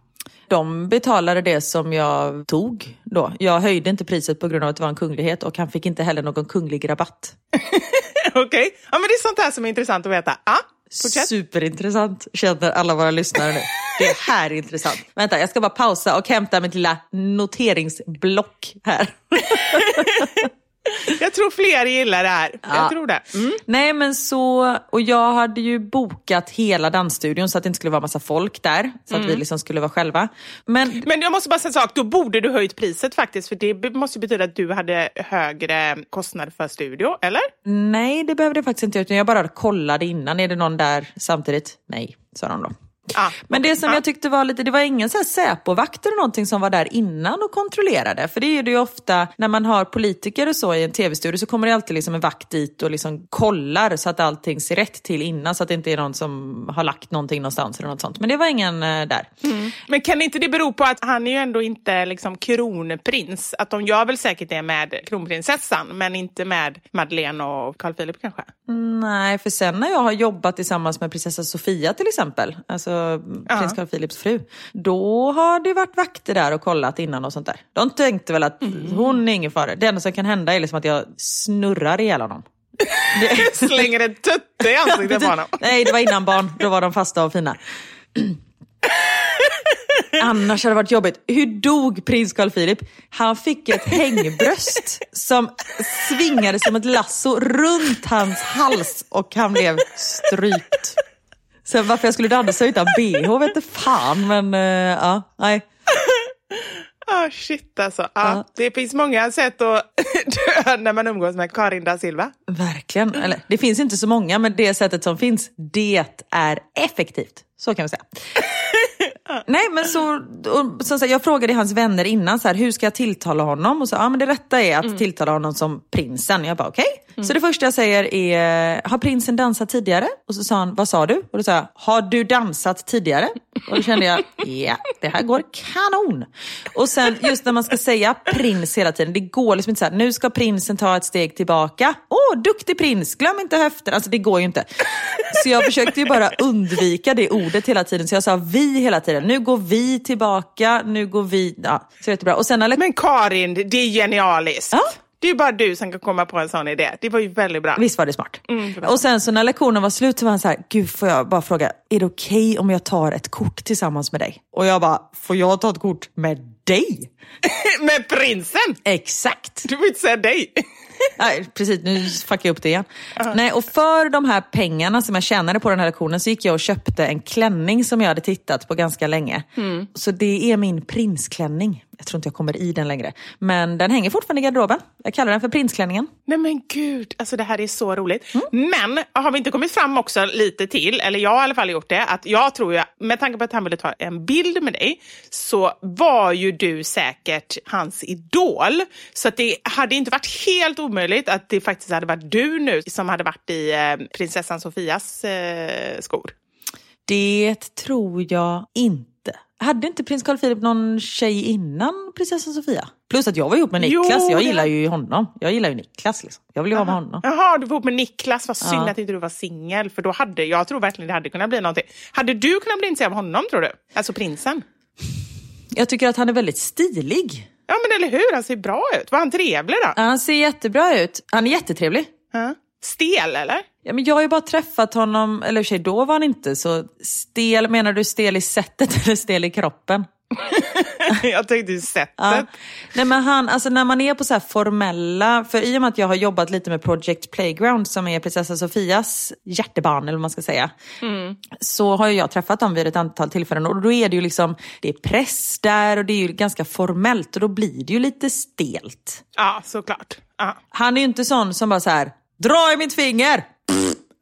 De betalade det som jag tog då. Jag höjde inte priset på grund av att det var en kunglighet och han fick inte heller någon kunglig rabatt. Okej, ja, men det är sånt här som är intressant att veta. Ja, fortsätt. Superintressant känner alla våra lyssnare nu. Det här är intressant. Vänta, jag ska bara pausa och hämta mitt lilla noteringsblock här. Jag tror fler gillar det här. Ja. Jag tror det. Mm. Nej men så, och jag hade ju bokat hela dansstudion så att det inte skulle vara massa folk där. Så att vi liksom skulle vara själva. Men Men jag måste bara säga en sak, då borde du höjt priset faktiskt, för det måste betyda att du hade högre kostnader för studio, eller? nej det behövde jag faktiskt inte utan jag bara kollade innan. Är det någon där samtidigt? Nej, sa de då. Ja. Men det som Ja. jag tyckte var lite, det var ingen så här Säpo-vakter eller någonting som var där innan och kontrollerade. För det är det ju ofta när man har politiker och så i en tv-studio så kommer det alltid liksom en vakt dit och liksom kollar så att allting ser rätt till innan. Så att det inte är någon som har lagt någonting någonstans eller något sånt. Men det var ingen eh, där. Men kan inte det bero på att han är ju ändå inte liksom kronprins? Att de gör väl säkert det med kronprinsessan, men inte med Madeleine och Carl Philip kanske? Nej, för sen när jag har jobbat tillsammans med prinsessa Sofia till exempel, alltså prins Carl Philips fru, då har det varit vakter där och kollat innan och sånt där. De tänkte väl att hon är ingen fara. Det enda som kan hända är liksom att jag snurrar ihjäl honom. Slänger en tutte i ansiktet på honom. Nej, det var innan barn. Då var de fasta och fina. Annars hade det varit jobbigt. Hur dog prins Carl Philip? Han fick ett hängbröst som svingade som ett lasso runt hans hals och han blev strypt. Sen varför jag skulle dansa utan bh vet inte fan men uh, ja, nej. Ah, shit alltså. Ah, Ja. Det finns många sätt att dö när man umgås med Karin da Silva. Verkligen. Eller, det finns inte så många men det sättet som finns, det är effektivt. Så kan vi säga. Nej men så, och, så, så jag frågade hans vänner innan, så här, hur ska jag tilltala honom? Och så, ja men det rätta är att tilltala honom som prinsen. Jag bara okej. Så det första jag säger är, har prinsen dansat tidigare? Och så sa han, vad sa du? Och då sa jag, har du dansat tidigare? Och då kände jag, ja det här går kanon. Och sen just när man ska säga prins hela tiden, det går liksom inte så här, nu ska prinsen ta ett steg tillbaka. Åh, duktig prins, glöm inte höften. Alltså det går ju inte. Så jag försökte ju bara undvika det ordet hela tiden. Så jag sa vi hela tiden. Nu går vi tillbaka, nu går vi... Ja, så jättebra. Och sen när Men Karin, det är genialiskt. Ja. Det är bara du som kan komma på en sån idé. Det var ju väldigt bra. Visst var det smart? Mm, det var och sen så när lektionen var slut så var han så här, gud får jag bara fråga, är det okej om jag tar ett kort tillsammans med dig? Och jag bara, får jag ta ett kort med dig? med prinsen! Exakt! Du får inte säga dig. Nej, precis, nu fuckar jag upp det igen. Nej, och för de här pengarna som jag tjänade på den här lektionen så gick jag och köpte en klänning som jag hade tittat på ganska länge. Så det är min prinsklänning. Jag tror inte jag kommer i den längre. Men den hänger fortfarande i garderoben. Jag kallar den för prinsklänningen. Nej men gud, alltså det här är så roligt. Men har vi inte kommit fram också lite till, eller jag har i alla fall gjort det, att jag tror ju, med tanke på att han ville ta en bild med dig, så var ju du säkert hans idol. Så att det hade inte varit helt omöjligt att det faktiskt hade varit du nu som hade varit i eh, prinsessan Sofias eh, skor. Det tror jag inte. Hade inte prins Carl Philip någon tjej innan prinsessan Sofia? Plus att jag var ihop med Jo, Niklas, jag det- gilla ju honom. Jag gillar ju Niklas liksom. Jag vill ju vara med honom. Jaha, du var ihop med Niklas, vad synd Ja. att inte du var singel, för då hade, jag tror verkligen det hade kunnat bli någonting. Hade du kunnat bli intresserad av honom tror du? Alltså prinsen? Jag tycker att han är väldigt stilig. Ja men eller hur, han ser bra ut. Var han trevlig då? Han ser jättebra ut. Han är jättetrevlig. Ja. Stel eller? Ja, men jag har ju bara träffat honom, eller i och för sig då var han inte så stel. Menar du stel i sättet eller stel i kroppen? jag tänkte ju sättet. Ja. Nej, men han, alltså när man är på så här formella, för i och med att jag har jobbat lite med Project Playground som är prinsessa Sofias hjärtebarn eller vad man ska säga. Så har jag träffat dem vid ett antal tillfällen och då är det ju liksom, det är press där och det är ju ganska formellt och då blir det ju lite stelt. Ja, såklart. Ja. Han är ju inte sån som bara så här, dra i mitt finger!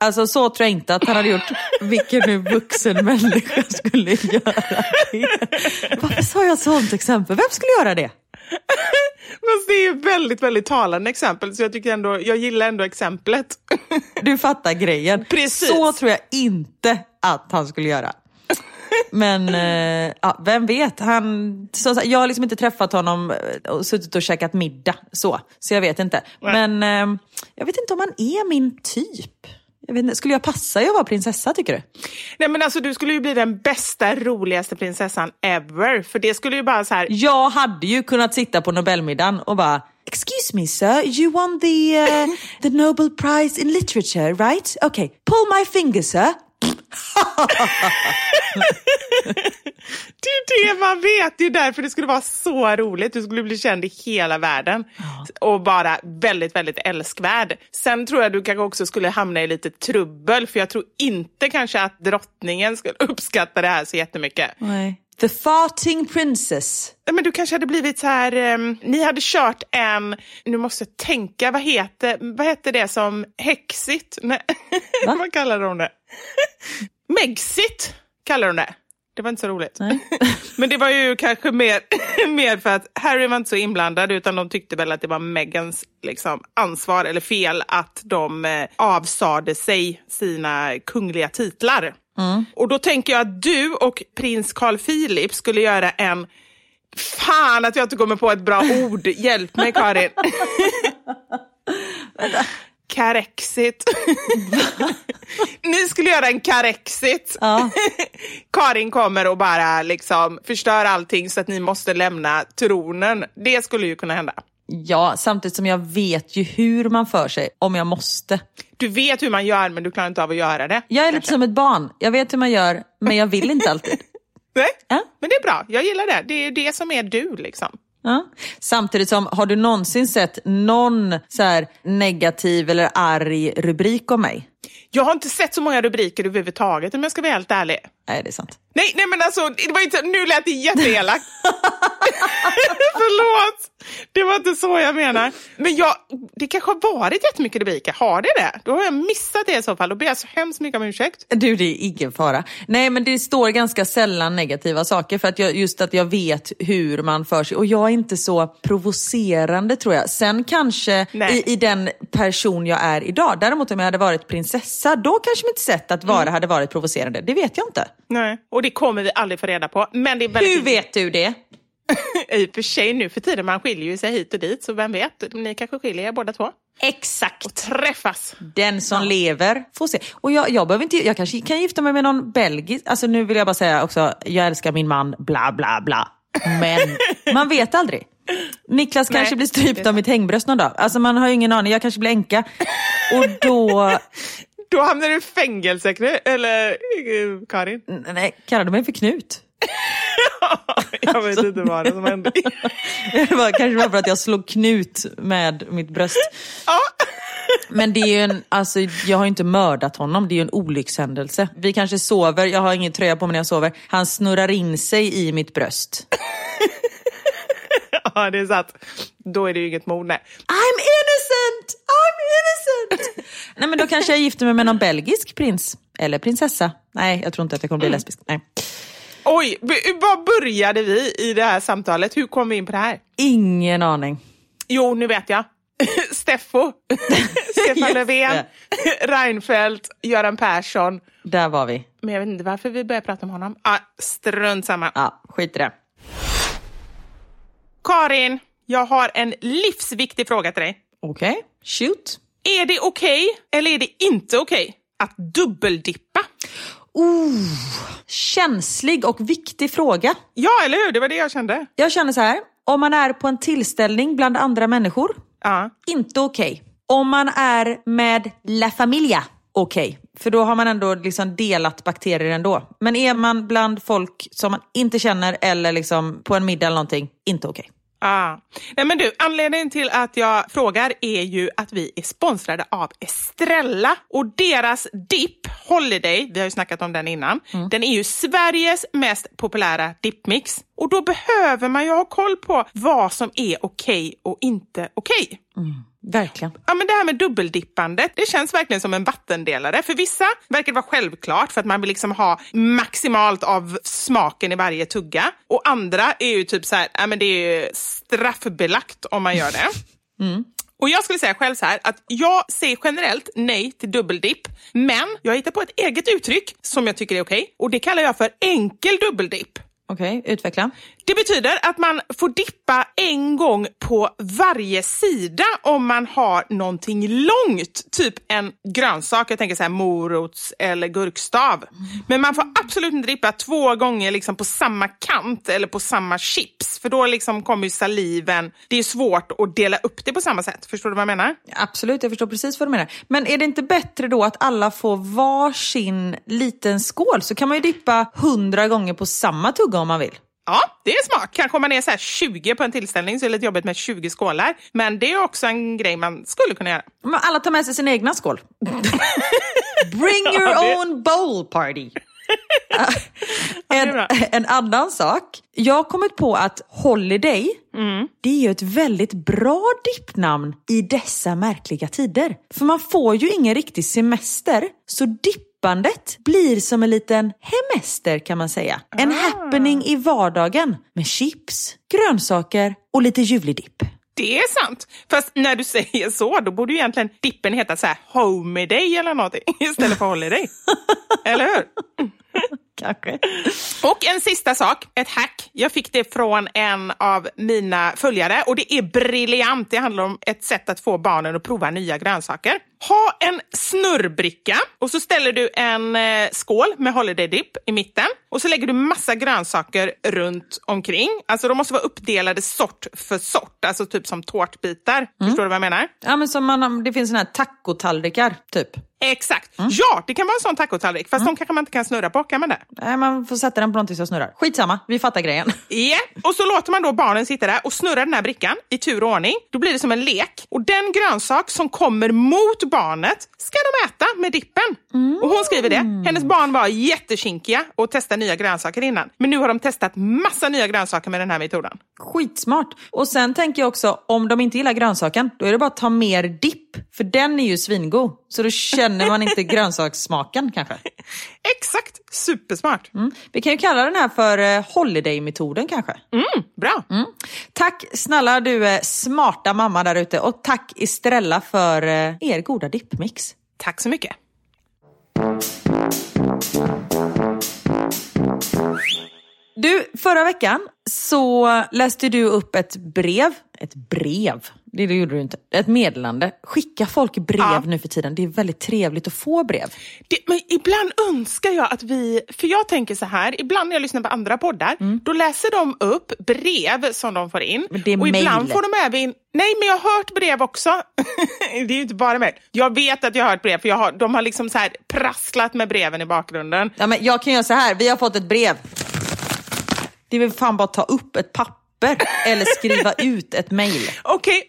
Alltså så tror jag inte att han hade gjort. Vilken nu vuxen människa skulle göra det? Varför sa jag ett sånt exempel? Vem skulle göra det? Fast det är ju väldigt, väldigt talande exempel, så jag, tycker ändå, jag gillar ändå exemplet. Du fattar grejen. Precis. Så tror jag inte att han skulle göra. Men eh, ja, vem vet? Han, så, jag har liksom inte träffat honom och suttit och käkat middag. Så, så jag vet inte. Men eh, jag vet inte om han är min typ. Jag vet inte, skulle jag passa i att vara prinsessa tycker du? Nej men alltså du skulle ju bli den bästa, roligaste prinsessan ever. För det skulle ju bara så här... Jag hade ju kunnat sitta på Nobelmiddagen och bara Excuse me sir, you won the, uh, the Nobel Prize in Literature, right? Okay, pull my finger sir. Det är det man vet, det är därför det skulle vara så roligt. Du skulle bli känd i hela världen. Och bara väldigt, väldigt älskvärd. Sen tror jag du kanske också skulle hamna i lite trubbel, för jag tror inte kanske att drottningen skulle uppskatta det här så jättemycket. Nej. The farting princess. Men du kanske hade blivit så här, ehm, ni hade kört en, nu måste jag tänka, vad heter, vad heter det som, hexit? Nej, Va? vad kallar de det? Megxit kallar de det. Det var inte så roligt. Nej. Men det var ju kanske mer, mer för att Harry var inte så inblandad utan de tyckte väl att det var Megans liksom, ansvar eller fel att de eh, avsade sig sina kungliga titlar. Och då tänker jag att du och prins Carl Philip skulle göra en Fan att jag inte kommer på ett bra ord. Hjälp mig Karin. Karexit. Ni skulle göra en karexit. Ja. Karin kommer och bara liksom förstör allting så att ni måste lämna tronen. Det skulle ju kunna hända. Ja, samtidigt som jag vet ju hur man för sig om jag måste. Du vet hur man gör men du klarar inte av att göra det. Jag är lite som ett barn. Jag vet hur man gör, men jag vill inte alltid. Nej, Ja. men det är bra. Jag gillar det. Det är det som är du liksom. Ja. Samtidigt som, har du någonsin sett någon så här negativ eller arg rubrik om mig? Jag har inte sett så många rubriker överhuvudtaget om jag ska vara helt ärlig. Nej, det är sant. Nej, nej men alltså, det var inte, nu lät det jätteelakt. Förlåt! Det var inte så jag menar. Men jag, det kanske har varit jättemycket rubriker. Har det det? Då har jag missat det i så fall. Då ber jag så hemskt mycket om ursäkt. Du, det är ingen fara. Nej, men det står ganska sällan negativa saker för att jag, just att jag vet hur man för sig. Och jag är inte så provocerande tror jag. Sen kanske i, i den person jag är idag. Däremot om jag hade varit prinsessa, då kanske mitt sätt att vara hade varit provocerande. Det vet jag inte. Nej. Och det kommer vi aldrig få reda på. Men det är väldigt Hur vet du det? I och för sig nu för tiden, man skiljer ju sig hit och dit. Så vem vet, ni kanske skiljer er båda två. Exakt. Träffas. Den som lever får se. Och jag, jag, behöver inte, jag kanske kan gifta mig med någon belgisk. Alltså nu vill jag bara säga också, jag älskar min man, bla bla bla. Men man vet aldrig. Niklas kanske Nej, blir strypt av mitt hängbröst någon dag. Alltså man har ju ingen aning, jag kanske blir änka. Och då, Då hamnar du i fängelse, Knu- eller eh, Karin? nej, kallar du mig för Knut? jag vet inte vad det som hände. Det var kanske var för att jag slog knut med mitt bröst. Ja. Men det är ju en, alltså, jag har ju inte mördat honom, det är ju en olyckshändelse. Vi kanske sover, jag har ingen tröja på mig när jag sover. Han snurrar in sig i mitt bröst. Ja, det är sant. Då är det ju inget mord, nej. I'm innocent! I'm innocent! Nej men då kanske jag gifter mig med någon belgisk prins. Eller prinsessa. Nej, jag tror inte att jag kommer bli lesbisk. Nej. Oj, var började vi i det här samtalet? Hur kom vi in på det här? Ingen aning. Jo, nu vet jag. Steffo, Stefan Just Löfven, Reinfeldt, Göran Persson. Där var vi. Men jag vet inte varför vi började prata om honom. Ah, strunt samma. Ja, skit i det. Karin, jag har en livsviktig fråga till dig. Okej, shoot. Är det okej eller är det inte okej att dubbeldippa? Oh, känslig och viktig fråga. Ja, eller hur? Det var det jag kände. Jag känner så här, om man är på en tillställning bland andra människor, Ja. inte okej. Om man är med La Familia, okej. För då har man ändå liksom delat bakterier ändå. Men är man bland folk som man inte känner eller liksom på en middag eller någonting, inte okej. Ah. Nej, men du, anledningen till att jag frågar är ju att vi är sponsrade av Estrella och deras dipp Holiday, vi har ju snackat om den innan, den är ju Sveriges mest populära dippmix. Och då behöver man ju ha koll på vad som är okej och inte okej. Verkligen. Ja, men det här med dubbeldippandet, det känns verkligen som en vattendelare. För vissa verkar det vara självklart för att man vill liksom ha maximalt av smaken i varje tugga. Och andra är ju typ så här, ja, men det är straffbelagt om man gör det. Och jag skulle säga själv så här att jag säger generellt nej till dubbeldipp. Men jag hittar på ett eget uttryck som jag tycker är okej och det kallar jag för enkel dubbeldipp. Okej, utveckla. Det betyder att man får dippa en gång på varje sida om man har någonting långt, typ en grönsak, jag tänker så här morots eller gurkstav. Men man får absolut inte dippa två gånger liksom på samma kant eller på samma chips, för då liksom kommer ju saliven, det är svårt att dela upp det på samma sätt. Förstår du vad jag menar? Absolut, jag förstår precis vad du menar. Men är det inte bättre då att alla får varsin liten skål så kan man ju dippa hundra gånger på samma tugga om man vill. Ja, det är smart. Kanske om man är så här 20 på en tillställning så är det lite jobbigt med 20 skålar. Men det är också en grej man skulle kunna göra. Men alla tar med sig sin egna skål. Bring your Ja, det- own bowl party. en, en annan sak. Jag har kommit på att Holiday, Mm. det är ju ett väldigt bra dippnamn i dessa märkliga tider. För man får ju ingen riktig semester, så dippandet blir som en liten hemester kan man säga. En Ah. happening i vardagen med chips, grönsaker och lite ljuvlig dipp. Det är sant. Fast när du säger så, då borde ju egentligen dippen heta så här Holiday eller någonting istället för Holiday. eller hur? Kanske. Och en sista sak, ett hack. Jag fick det från en av mina följare och det är briljant. Det handlar om ett sätt att få barnen att prova nya grönsaker. Ha en snurrbricka och så ställer du en eh, skål med holiday dip i mitten och så lägger du massa grönsaker runt omkring. Alltså de måste vara uppdelade sort för sort, alltså typ som tårtbitar. Förstår du vad jag menar? Ja, men som man, det finns såna här tacotallrikar, typ. Exakt. Ja, det kan vara en sån tacotallrik, fast de kanske man inte kan snurra på. Kan man det? Nej, man får sätta den på någonting som snurrar. Skitsamma, vi fattar grejen. Ja, och så låter man då barnen sitta där och snurra den här brickan i tur och ordning. Då blir det som en lek. Och den grönsak som kommer mot barnet ska de äta med dippen. Och hon skriver det. Hennes barn var jättekinkiga och testade nya grönsaker innan. Men nu har de testat massa nya grönsaker med den här metoden. Skitsmart. Och sen tänker jag också, om de inte gillar grönsaken, då är det bara att ta mer dipp. För den är ju svingod. Så då känner man inte grönsakssmaken kanske. Exakt, supersmart. Mm. Vi kan ju kalla den här för eh, holiday-metoden kanske. Mm, bra. Tack snälla du är smarta mamma där ute och tack Estrella för eh, er goda dippmix. Tack så mycket. Du, förra veckan så läste du upp ett brev. Ett brev? Det, det gjorde du inte. Ett meddelande. Skicka folk brev Ja. nu för tiden. Det är väldigt trevligt att få brev. Det, men ibland önskar jag att vi, för jag tänker så här, ibland när jag lyssnar på andra poddar, då läser de upp brev som de får in. Men det är och ibland mail. får de även in, nej men jag har hört brev också. det är ju inte bara mejl. Jag vet att jag har hört brev, för jag har, de har liksom så här prasslat med breven i bakgrunden. Ja, men jag kan göra så här. Vi har fått ett brev. Det är väl fan bara att ta upp ett papper eller skriva ut ett mejl. Okej,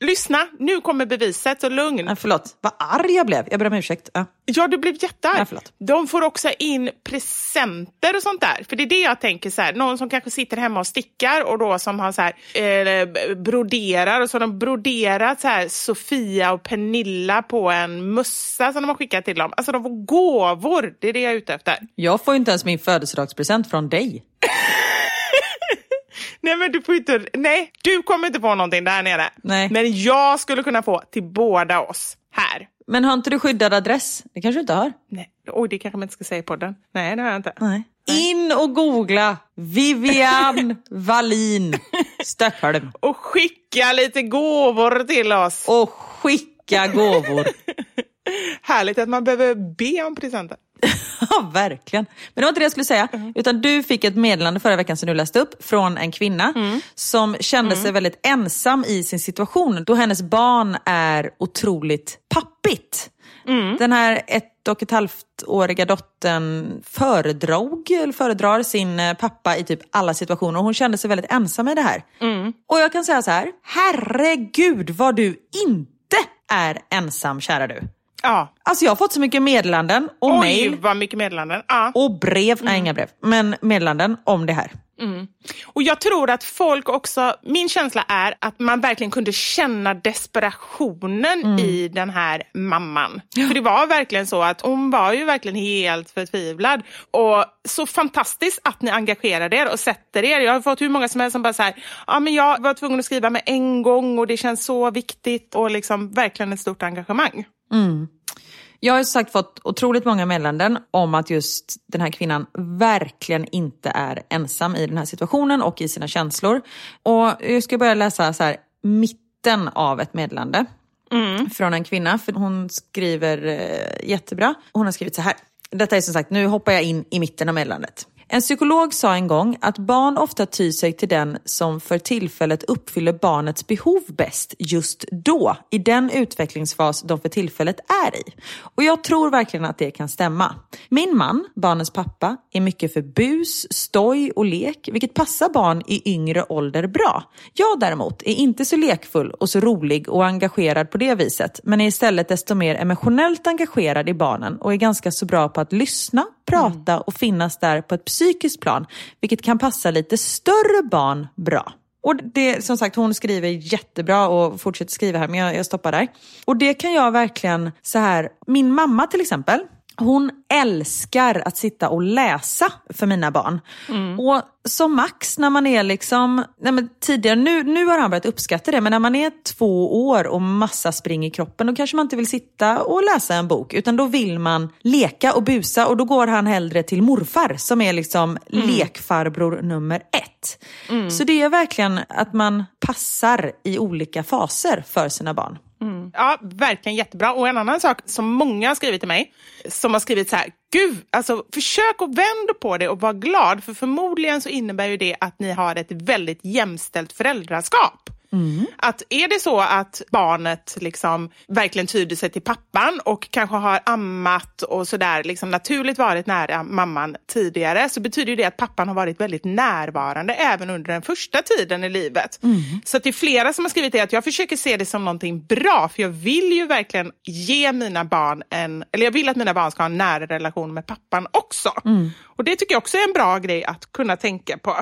lyssna, nu kommer beviset, så lugn. Nej, förlåt, vad arg jag blev. Jag ber om ursäkt. Ja. Ja, du blev jättearg. Ja, förlåt. de får också in presenter och sånt där. För det är det jag tänker, så här, någon som kanske sitter hemma och stickar och då som har så här, eh, broderar och så har de broderat så här, Sofia och Pernilla på en mössa som de har skickat till dem. Alltså de får gåvor, det är det jag är ute efter. Jag får inte ens min födelsedagspresent från dig. Nej men du får inte, nej du kommer inte få någonting där nere. Nej. Men jag skulle kunna få till båda oss här. Men har inte du skyddad adress? Det kanske du inte har? Nej. Oj, det kanske man inte ska säga i podden. Nej, det har jag inte. Nej. In och googla Vivian Wallin Stockholm Och skicka lite gåvor till oss. och skicka gåvor. Härligt att man behöver be om presenter. Ja, verkligen. Men det var inte det jag skulle säga. Utan du fick ett meddelande förra veckan som du läste upp från en kvinna som kände sig väldigt ensam i sin situation då hennes barn är otroligt pappigt. Den här ett och ett halvt åriga dottern föredrog, eller föredrar sin eh, pappa i typ alla situationer och hon kände sig väldigt ensam i det här. Och jag kan säga så här, herregud vad du inte är ensam kära du. Ja. Alltså jag har fått så mycket meddelanden och Oj, mejl vad mycket meddelanden. Ja. och brev, nej inga brev, men meddelanden om det här. Och jag tror att folk också, min känsla är att man verkligen kunde känna desperationen i den här mamman. För det var verkligen så att hon var ju verkligen helt förtvivlad. Och så fantastiskt att ni engagerar er och sätter er. Jag har fått hur många som helst som bara så här, ja men jag var tvungen att skriva med en gång och det känns så viktigt och liksom verkligen ett stort engagemang. Jag har sagt fått otroligt många meddelanden om att just den här kvinnan verkligen inte är ensam i den här situationen och i sina känslor. Och jag ska börja läsa så här, mitten av ett meddelande från en kvinna, för hon skriver eh, jättebra. Hon har skrivit så här. Detta är som sagt, nu hoppar jag in i mitten av meddelandet. En psykolog sa en gång att barn ofta tyr sig till den som för tillfället uppfyller barnets behov bäst just då, i den utvecklingsfas de för tillfället är i. Och jag tror verkligen att det kan stämma. Min man, barnens pappa, är mycket för bus, stoj och lek, vilket passar barn i yngre ålder bra. Jag däremot är inte så lekfull och så rolig och engagerad på det viset, men är istället desto mer emotionellt engagerad i barnen och är ganska så bra på att lyssna, prata och finnas där på ett psykiskt plan, vilket kan passa lite större barn bra. Och det, som sagt, hon skriver jättebra och fortsätter skriva här, men jag, jag stoppar där. Och det kan jag verkligen, så här, min mamma till exempel, hon älskar att sitta och läsa för mina barn. Och som Max när man är liksom, nej men tidigare, nu, nu har han börjat uppskatta det, men när man är två år och massa spring i kroppen då kanske man inte vill sitta och läsa en bok utan då vill man leka och busa och då går han hellre till morfar som är liksom lekfarbror nummer ett. Så det är verkligen att man passar i olika faser för sina barn. Mm. Ja, verkligen jättebra. Och en annan sak som många har skrivit till mig, som har skrivit så här, gud, alltså försök att vända på det och var glad, för förmodligen så innebär ju det att ni har ett väldigt jämställt föräldraskap. Att är det så att barnet liksom verkligen tyder sig till pappan och kanske har ammat och sådär liksom naturligt varit nära mamman tidigare så betyder det att pappan har varit väldigt närvarande även under den första tiden i livet. Så att det är flera som har skrivit det att jag försöker se det som någonting bra för jag vill ju verkligen ge mina barn en, eller jag vill att mina barn ska ha en nära relation med pappan också. Och det tycker jag också är en bra grej att kunna tänka på.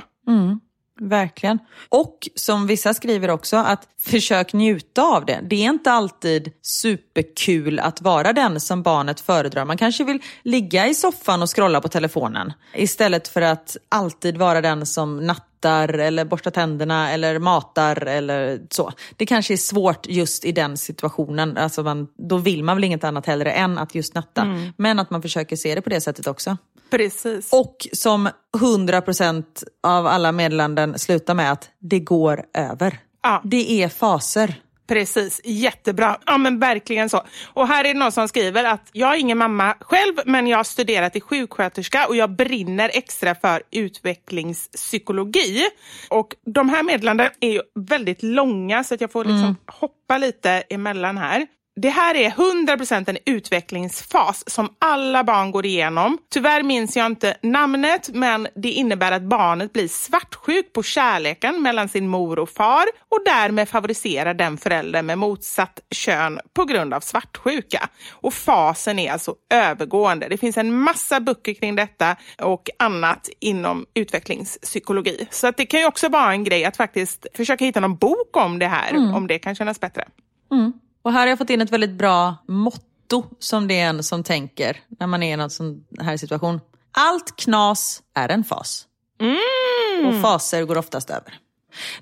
Verkligen. Och som vissa skriver också, att försök njuta av det. Det är inte alltid superkul att vara den som barnet föredrar. Man kanske vill ligga i soffan och scrolla på telefonen istället för att alltid vara den som nattar eller borstar tänderna eller matar eller så. Det kanske är svårt just i den situationen. Alltså man, då vill man väl inget annat hellre än att just natta. Men att man försöker se det på det sättet också. Precis. Och som 100% av alla meddelanden slutar med att det går över. Ja. Det är faser. Precis, jättebra. Ja men verkligen så. Och här är det någon som skriver att jag är ingen mamma själv men jag har studerat till sjuksköterska och jag brinner extra för utvecklingspsykologi. Och de här meddelandena är ju väldigt långa så att jag får liksom hoppa lite emellan här. Det här är 100% en utvecklingsfas som alla barn går igenom. Tyvärr minns jag inte namnet, men det innebär att barnet blir svartsjuk på kärleken mellan sin mor och far och därmed favoriserar den förälder med motsatt kön på grund av svartsjuka. Och fasen är alltså övergående. Det finns en massa böcker kring detta och annat inom utvecklingspsykologi. Så att det kan ju också vara en grej att faktiskt försöka hitta någon bok om det här, om det kan kännas bättre. Och här har jag fått in ett väldigt bra motto som det är en som tänker när man är i en sån här situation. Allt knas är en fas. Och faser går oftast över.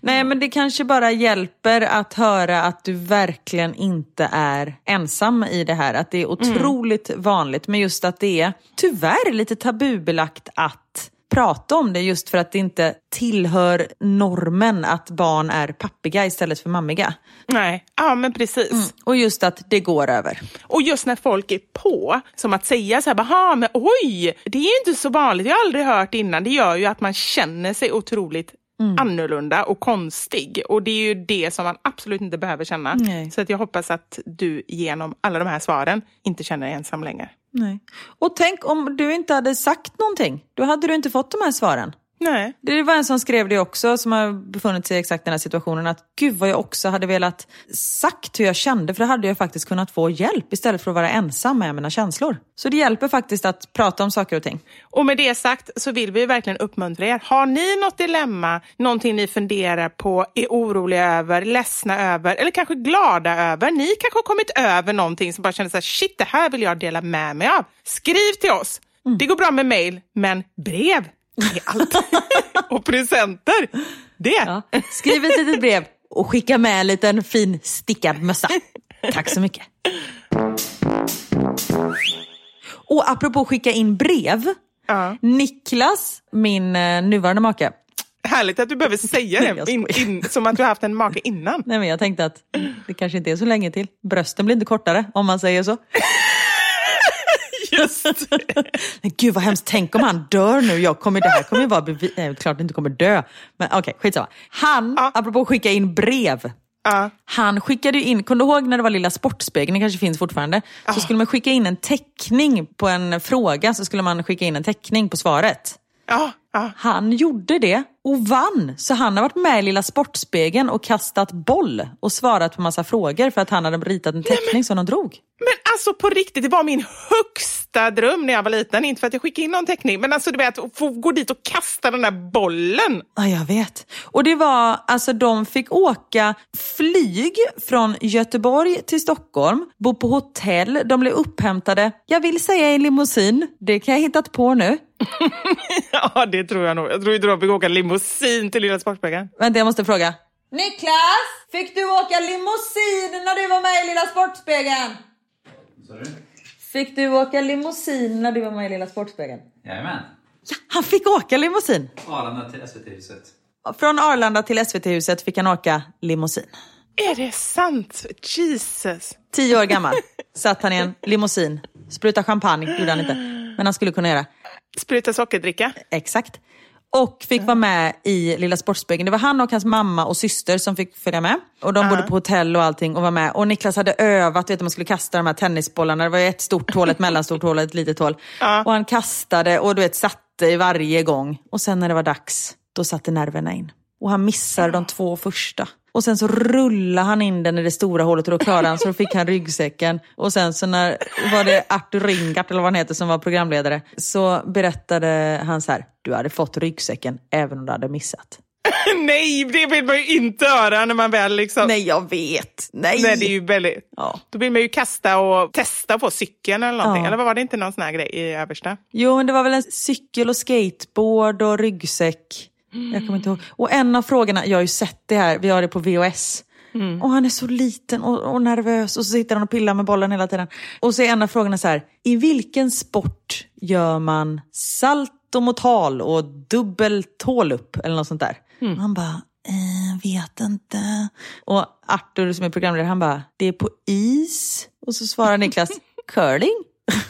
Nej men det kanske bara hjälper att höra att du verkligen inte är ensam i det här. Att det är otroligt vanligt men just att det är tyvärr lite tabubelagt att prata om det just för att det inte tillhör normen att barn är pappiga istället för mammiga. Nej, ja men precis. Och just att det går över. Och just när folk är på, som att säga så här, "Aha, men oj, det är ju inte så vanligt, jag har aldrig hört innan. Det gör ju att man känner sig otroligt annorlunda och konstig. Och det är ju det som man absolut inte behöver känna. Nej. Så att jag hoppas att du genom alla de här svaren inte känner dig ensam längre. Nej. Och tänk om du inte hade sagt någonting. Då hade du inte fått de här svaren. Nej. Det var en som skrev det också, som har befunnit sig i exakt den här situationen. Att gud vad jag också hade velat sagt hur jag kände, för då hade jag faktiskt kunnat få hjälp istället för att vara ensam med mina känslor. Så det hjälper faktiskt att prata om saker och ting. Och med det sagt så vill vi verkligen uppmuntra er. Har ni något dilemma, någonting ni funderar på, är oroliga över, ledsna över eller kanske glada över. Ni kanske har kommit över någonting som bara känner så här, shit det här vill jag dela med mig av. Skriv till oss. Det går bra med mail, men brev är allt. och presenter, det. Ja. Skriv ett litet brev och skicka med en liten fin stickad mössa. Tack så mycket. Och apropå skicka in brev. Ja. Niklas, min eh, nuvarande make. Härligt att du behöver säga det in, in, som att du har haft en make innan. Nej, men jag tänkte att det kanske inte är så länge till. Brösten blir inte kortare om man säger så. Just Men gud vad hemskt, tänk om han dör nu. Jag kommer, det här kommer ju vara bevis... Nej, klart han inte kommer dö. Men okej, okay, skitsamma. Han, Ja. apropå att skicka in brev. Ja. Han skickade in, kommer du ihåg när det var Lilla Sportspegeln, det kanske finns fortfarande? Så skulle man skicka in en teckning på en fråga, så skulle man skicka in en teckning på svaret. Ja, ja. Han gjorde det och vann. Så han har varit med i Lilla Sportspegeln och kastat boll och svarat på massa frågor för att han hade ritat en teckning som de drog. Men alltså på riktigt, det var min högsta största dröm när jag var liten. Inte för att jag skickade in någon teckning, men alltså du vet, att få gå dit och kasta den där bollen. Ja, jag vet. Och det var, alltså de fick åka flyg från Göteborg till Stockholm, bo på hotell, de blev upphämtade, jag vill säga i limousin, det kan jag hittat på nu. ja, det tror jag nog. Jag tror inte de fick åka limousin till Lilla Sportspegeln. Vänta, jag måste fråga. Niklas, fick du åka limousin när du var med i Lilla Sportspegeln? Fick du åka limousin när du var med i Lilla Sportspegeln? Jajamän. Ja, han fick åka limousin. Arlanda till SVT-huset. Från Arlanda till SVT-huset fick han åka limousin. Är det sant? Jesus. Tio år gammal satt han i en limousin. Spruta champagne gjorde han inte, men han skulle kunna göra. Spruta sockerdricka. Exakt. Och fick vara med i Lilla Sportspegeln. Det var han och hans mamma och syster som fick följa med. Och de bodde på hotell och allting och var med. Och Niklas hade övat, vet du, man skulle kasta de här tennisbollarna. Det var ett stort hål, ett mellanstort hål och ett litet hål. Och han kastade och du vet, satte i varje gång. Och sen när det var dags, då satte nerverna in. Och han missade de två första. Och sen så rullade han in den i det stora hålet och då klarade han så då fick han ryggsäcken. Och sen så när var det Artur Ringart eller vad han heter som var programledare så berättade han så här, du hade fått ryggsäcken även om du hade missat. Nej, det vill man ju inte höra när man väl liksom... Nej jag vet, nej. Nej, det är ju väldigt... Ja. Då vill man ju kasta och testa på cykeln eller någonting. Ja. Eller var det inte någon sån här grej i översta? Jo men det var väl en cykel och skateboard och ryggsäck. Jag kommer inte ihåg. Och en av frågorna, jag har ju sett det här, vi har det på VHS. Och han är så liten och, och nervös och så sitter han och pillar med bollen hela tiden. Och så är en av frågorna så här, i vilken sport gör man saltomortal och dubbel tålupp eller något sånt där? Och han bara, eh, vet inte. Och Arthur som är programledare, han bara, det är på is. Och så svarar Niklas, curling.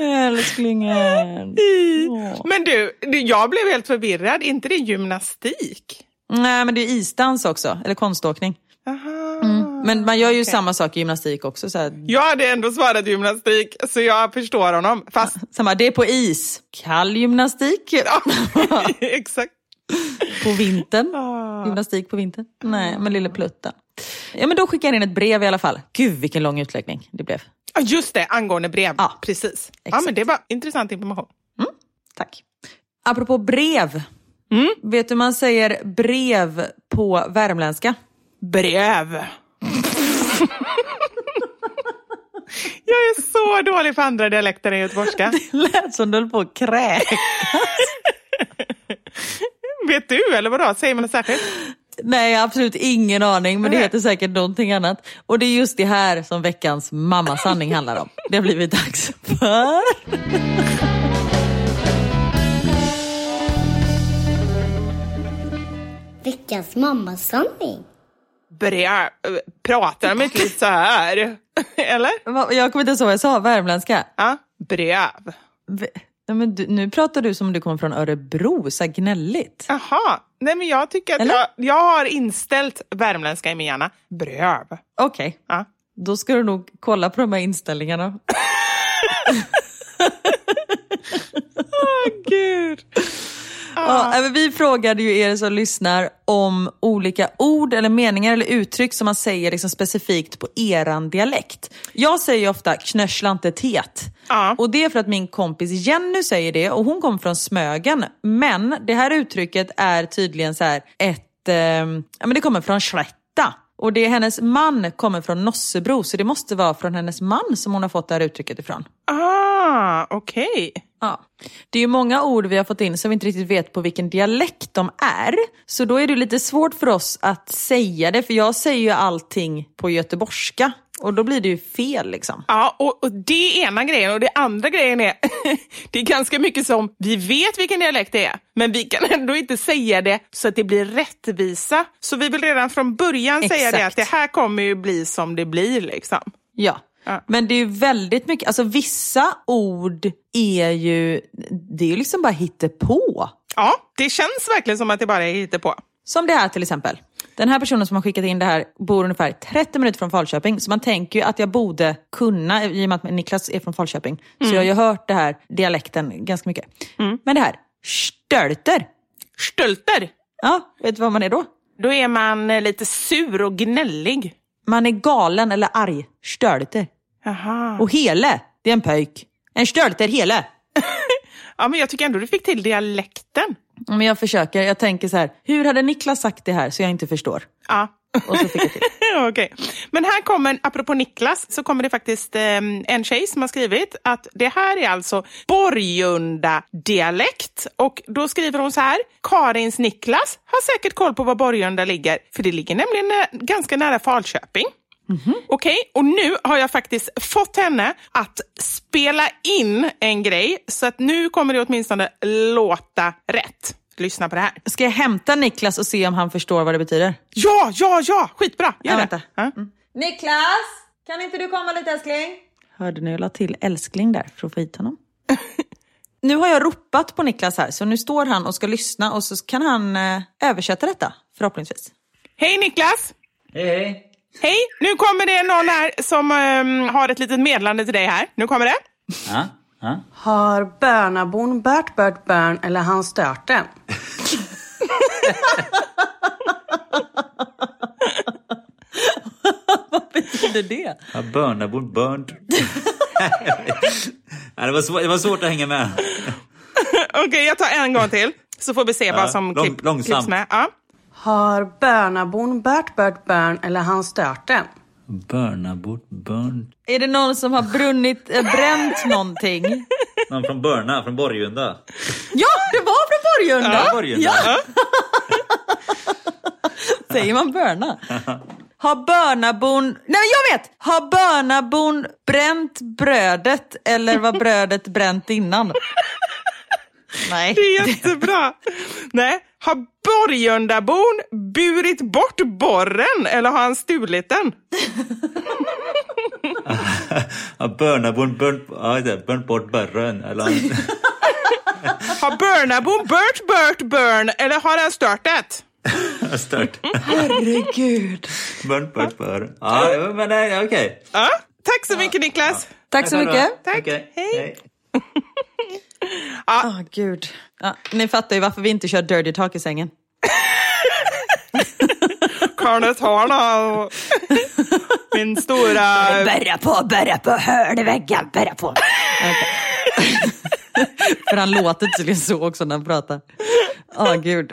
Älsklingen. Åh. Men du, jag blev helt förvirrad. inte det gymnastik? Nej, men det är isdans också, eller konståkning. Mm. Men man gör ju samma sak i gymnastik också. Så här. Jag hade ändå svarat gymnastik, så jag förstår honom. Fast, Samma, det är på is. Kall gymnastik. exakt. på vintern. Ah. Gymnastik på vintern. Nej, men lille plutten. Ja, men då skickar jag in ett brev i alla fall. Gud, vilken lång utläggning det blev. Just det, angående brev. Ja, Precis. Ja, men det var intressant information. Tack. Apropå brev. Vet du man säger brev på värmländska? Brev. jag är så dålig på andra dialekter än göteborgska. Lät som du höll på att kräkas. Vet du, eller vadå? Säger man något särskilt? Nej, absolut ingen aning, men det heter säkert någonting annat. Och det är just det här som veckans mammasanning handlar om. Det har blivit dags för... Veckans mammasanning. Brev. Pratar de inte lite så här? Eller? Jag kommer inte ihåg vad jag sa, värmländska. Ja, brev. V- Nej, men du, nu pratar du som om du kommer från Örebro, så här gnälligt. Jaha. Nej, men jag tycker att Eller? jag, jag har inställt värmländska i min hjärna. Brev. Okej, Ja. då ska du nog kolla på de här inställningarna. Gud. Ja, men vi frågade ju er som lyssnar om olika ord eller meningar eller uttryck som man säger liksom specifikt på eran dialekt. Jag säger ju ofta knöschlantetet. Ja. Och det är för att min kompis Jenny säger det och hon kommer från Smögen. Men det här uttrycket är tydligen så här ett, eh, ja men det kommer från Slätta. Och det är hennes man kommer från Nossebro så det måste vara från hennes man som hon har fått det här uttrycket ifrån. Ah, okej. Ja. Det är ju många ord vi har fått in som vi inte riktigt vet på vilken dialekt de är. Så då är det lite svårt för oss att säga det, för jag säger ju allting på göteborgska. Och då blir det ju fel liksom. Ja, och, och det är ena grejen. Och det andra grejen är, det är ganska mycket som, vi vet vilken dialekt det är, men vi kan ändå inte säga det så att det blir rättvisa. Så vi vill redan från början säga det Exakt. att det här kommer ju bli som det blir. liksom. Ja. Ja. Men det är ju väldigt mycket, alltså vissa ord är ju, det är ju liksom bara hittepå. Ja, det känns verkligen som att det bara är på. Som det här till exempel. Den här personen som har skickat in det här bor ungefär 30 minuter från Falköping. Så man tänker ju att jag borde kunna, i och med att Niklas är från Falköping. Så jag har ju hört det här dialekten ganska mycket. Men det här, stölter. Stölter, Ja, vet du vad man är då? då är man eh, lite sur och gnällig. Man är galen eller arg. Stölter. Aha. Och hele, det är en pöjk. En stölter hele. Ja, men jag tycker ändå du fick till dialekten. Men jag försöker, jag tänker så här, hur hade Niklas sagt det här så jag inte förstår? Ja. Och så fick jag till. Okej. Men här kommer, apropå Niklas, så kommer det faktiskt eh, en tjej som har skrivit att det här är alltså Borgunda-dialekt. Och då skriver hon så här, Karins Niklas har säkert koll på var Borgunda ligger, för det ligger nämligen nä- ganska nära Falköping. Okej, och nu har jag faktiskt fått henne att spela in en grej, så att nu kommer det åtminstone låta rätt. Lyssna på det här. Ska jag hämta Niklas och se om han förstår vad det betyder? Ja, ja, ja! Skitbra! Gör Ja, det. Ja. Niklas, kan inte du komma lite älskling? Hörde ni, jag la till älskling där för att få hit honom. nu har jag ropat på Niklas här, så nu står han och ska lyssna och så kan han eh, översätta detta, förhoppningsvis. Hej Niklas! Hej, hej. Hej! Nu kommer det någon här som ehm, har ett litet meddelande till dig här. Nu kommer det. Ja, ja. Har bönabon bört bört bön eller han stört den? Vad betyder det? ja Bönabon, burnt. ja, det, var svårt, det var svårt att hänga med. Okej, jag tar en gång till. Så får vi se vad som lång- klipp, klipps med. Ja. Har bönabon bört bört bön eller han stört den? Bönabon, burnt. Är det någon som har brunnit, äh, bränt någonting? Någon från Börna, från Borgunda. Ja, det var från Borgunda! Ja, Borgunda. Ja. Säger man börna? Har bönabon... Nej, jag vet! Har bönabon bränt brödet eller var brödet bränt innan? Nej. Det är jättebra. Nej, har Borgundabon burit bort borren eller har han stulit den? Ja, Bönabon, burnt, burnt bort. Eller han, Har Börnabon bört bört burn eller har han stört det? har stört. Herregud. Burnt bort börren. Ja, men nej, okej. Ja. Tack så mycket Niklas. Tack så mycket. Tack. Okej, Hej. Åh, gud. Ja, ni fattar ju varför vi inte kör dirty talk i sängen. Karnet Harna och min stora... Bärra på, bärra på, hörde väggen, bärra på. För han låter tydligen så också när han pratar. Åh, gud.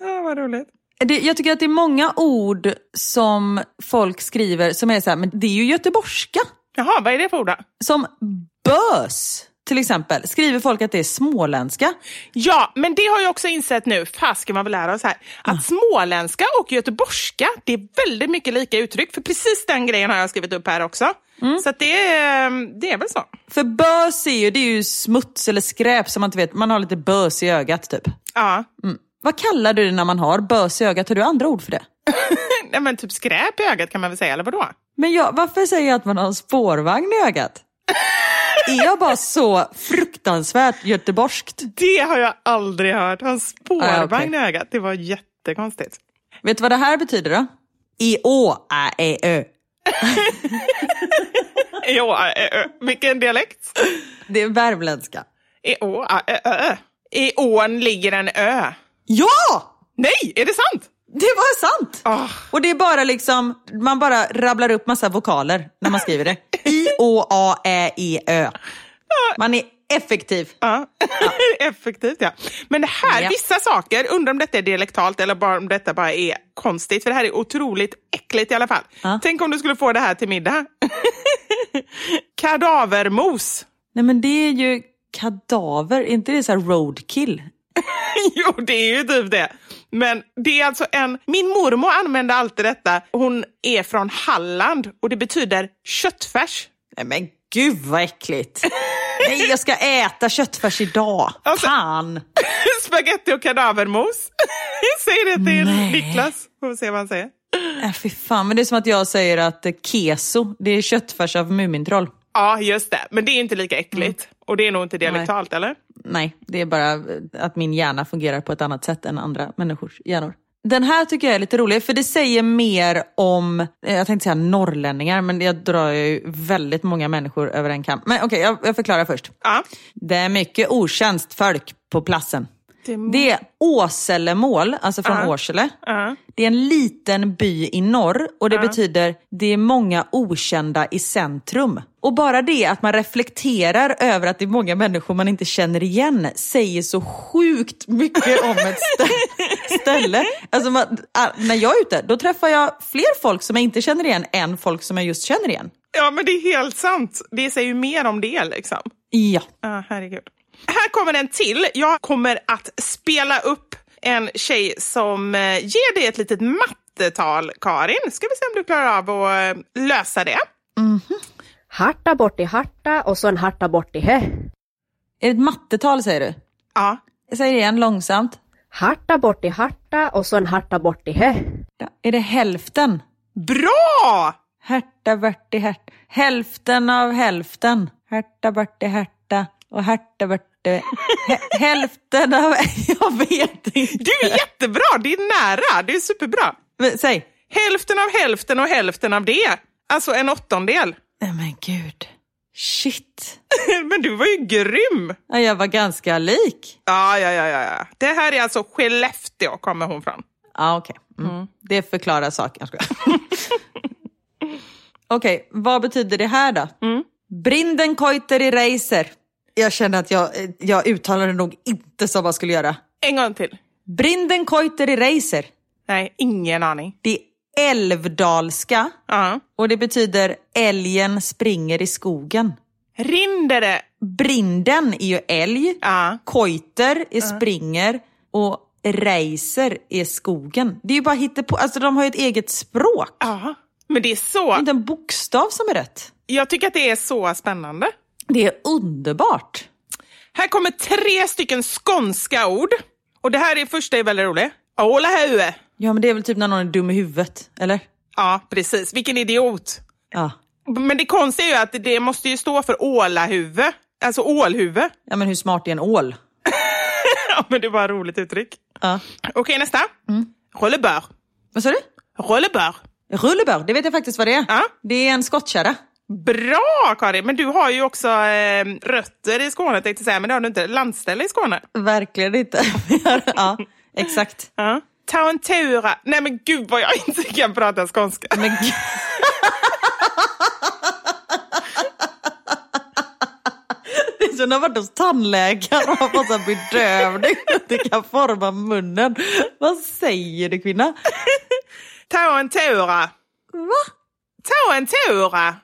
Ja, vad roligt. Det, jag tycker att det är många ord som folk skriver som är så här, men det är ju göteborgska. Jaha, vad är det för ord då? Som bös, till exempel, skriver folk att det är småländska. Ja, men det har jag också insett nu, fasken man vill lära oss här, att småländska och göteborgska, det är väldigt mycket lika uttryck. För precis den grejen har jag skrivit upp här också. Så att det, är, det är väl så. För bös är ju, det är ju smuts eller skräp som man inte vet, man har lite bös i ögat typ. Ja, Vad kallar du det när man har bös i ögat? Har du andra ord för det? Nej, men typ skräp i ögat kan man väl säga, eller vadå? Men jag, varför säger jag att man har en spårvagn i ögat? är jag bara så fruktansvärt göteborgskt? Det har jag aldrig hört. Ha en spårvagn Ah, i ögat. Det var jättekonstigt. Vet du vad det här betyder då? I å, ä, e, ö. Ja, ö, ö. Vilken dialekt? Det är värmländska. I å, ä, ö, ö. I ån ligger en ö. Ja! Nej, är det sant? Det var sant! Ah. Och det är bara liksom, man bara rabblar upp massa vokaler när man skriver det. I, å, a, ä, i, ö. Man är effektiv. Ja, effektivt ja. Men det här, Ja. vissa saker, undrar om detta är dialektalt eller bara om detta bara är konstigt. För det här är otroligt äckligt i alla fall. Ja. Tänk om du skulle få det här till middag. Kadavermos. Nej men det är ju kadaver, är inte det så roadkill? jo, det är ju typ det. Men det är alltså en... Min mormor använde alltid detta. Hon är från Halland och det betyder köttfärs. Nej men gud vad äckligt. Nej jag ska äta köttfärs idag. Alltså- Fan. Spaghetti och kadavermos. Säg det till Nej. Niklas. Får vi se vad han säger. Äh, fy fan, men det är som att jag säger att eh, keso, det är köttfärs av Mumintroll. Ja, just det. Men det är inte lika äckligt. Och det är nog inte dialektalt, eller? Nej, det är bara att min hjärna fungerar på ett annat sätt än andra människors hjärnor. Den här tycker jag är lite rolig, för det säger mer om, eh, jag tänkte säga norrlänningar, men jag drar ju väldigt många människor över en kam. Men okej, jag, jag förklarar först. Ja. Det är mycket otjänst folk på platsen. Det är Åselemål, alltså från Ja. Årsele. Ja. Det är en liten by i norr och det betyder det är många okända i centrum. Och bara det att man reflekterar över att det är många människor man inte känner igen säger så sjukt mycket om ett stä- ställe. Alltså man, ah, när jag är ute, då träffar jag fler folk som jag inte känner igen än folk som jag just känner igen. Ja, men det är helt sant. Det säger ju mer om det liksom. Ja. Ja, herregud. Här kommer en till. Jag kommer att spela upp en tjej som eh, ger dig ett litet mattetal, Karin. Ska vi se om du klarar av att eh, lösa det. Harta bort i harta och så en harta bort i he. Är det ett mattetal säger du? Ja. Jag säger det igen långsamt. Harta bort i harta och så en harta bort i he. Ja. Är det hälften? Bra! Härta, Berti, härt. Hälften av hälften. Härta, Berti, härta. Och härta, Berti. Hä- hälften av... Jag vet inte. Du är jättebra! Det är nära. Det är superbra. Men, Säg. Hälften av hälften och hälften av det. Alltså en åttondel. Nej men gud. Shit. Men du var ju grym! Ja, jag var ganska lik. Ja, ja, ja, ja. Det här är alltså Skellefteå kommer hon från. Ja, okej. Mm. Det förklarar saken. Okej, vad betyder det här då? Brinden koiter i reiser. Jag känner att jag, jag uttalar det nog inte som man skulle göra. En gång till. Brinden koiter i reiser. Nej, ingen aning. Det är älvdalska Ja. och det betyder älgen springer i skogen. Rindere. Brinden är ju älg, Ja. koiter är springer och reiser är skogen. Det är ju bara hittepå, alltså de har ju ett eget språk. Ja. Men det är Det är så... inte en bokstav som är rätt. Jag tycker att det är så spännande. Det är underbart. Här kommer tre stycken skånska ord. Och det här är första är väldigt roligt. Åla hue. Ja men det är väl typ när någon är dum i huvudet, eller? Ja, precis. Vilken idiot. Ja. Men det konstiga är ju att det måste ju stå för ålahuvud. Alltså ålhuvud. Ja men hur smart är en ål? Ja, men det var ett roligt uttryck. Ja. Okej, nästa. Rollebör. Vad sa du? Rollebör. Rullebör, det vet jag faktiskt vad det är. Ja. Det är en skottkärra. Bra Karin! Men du har ju också eh, rötter i Skåne tänkte jag säga, men det har du inte. Landställe i Skåne. Verkligen inte. ja, exakt. Ja. Ta en tura. Nej men gud vad jag inte kan prata skånska. Men gud. När man varit hos tandläkaren och har fått en bedövning och inte kan forma munnen. Vad säger du kvinna? Ta en tura. Va? Ta en tura.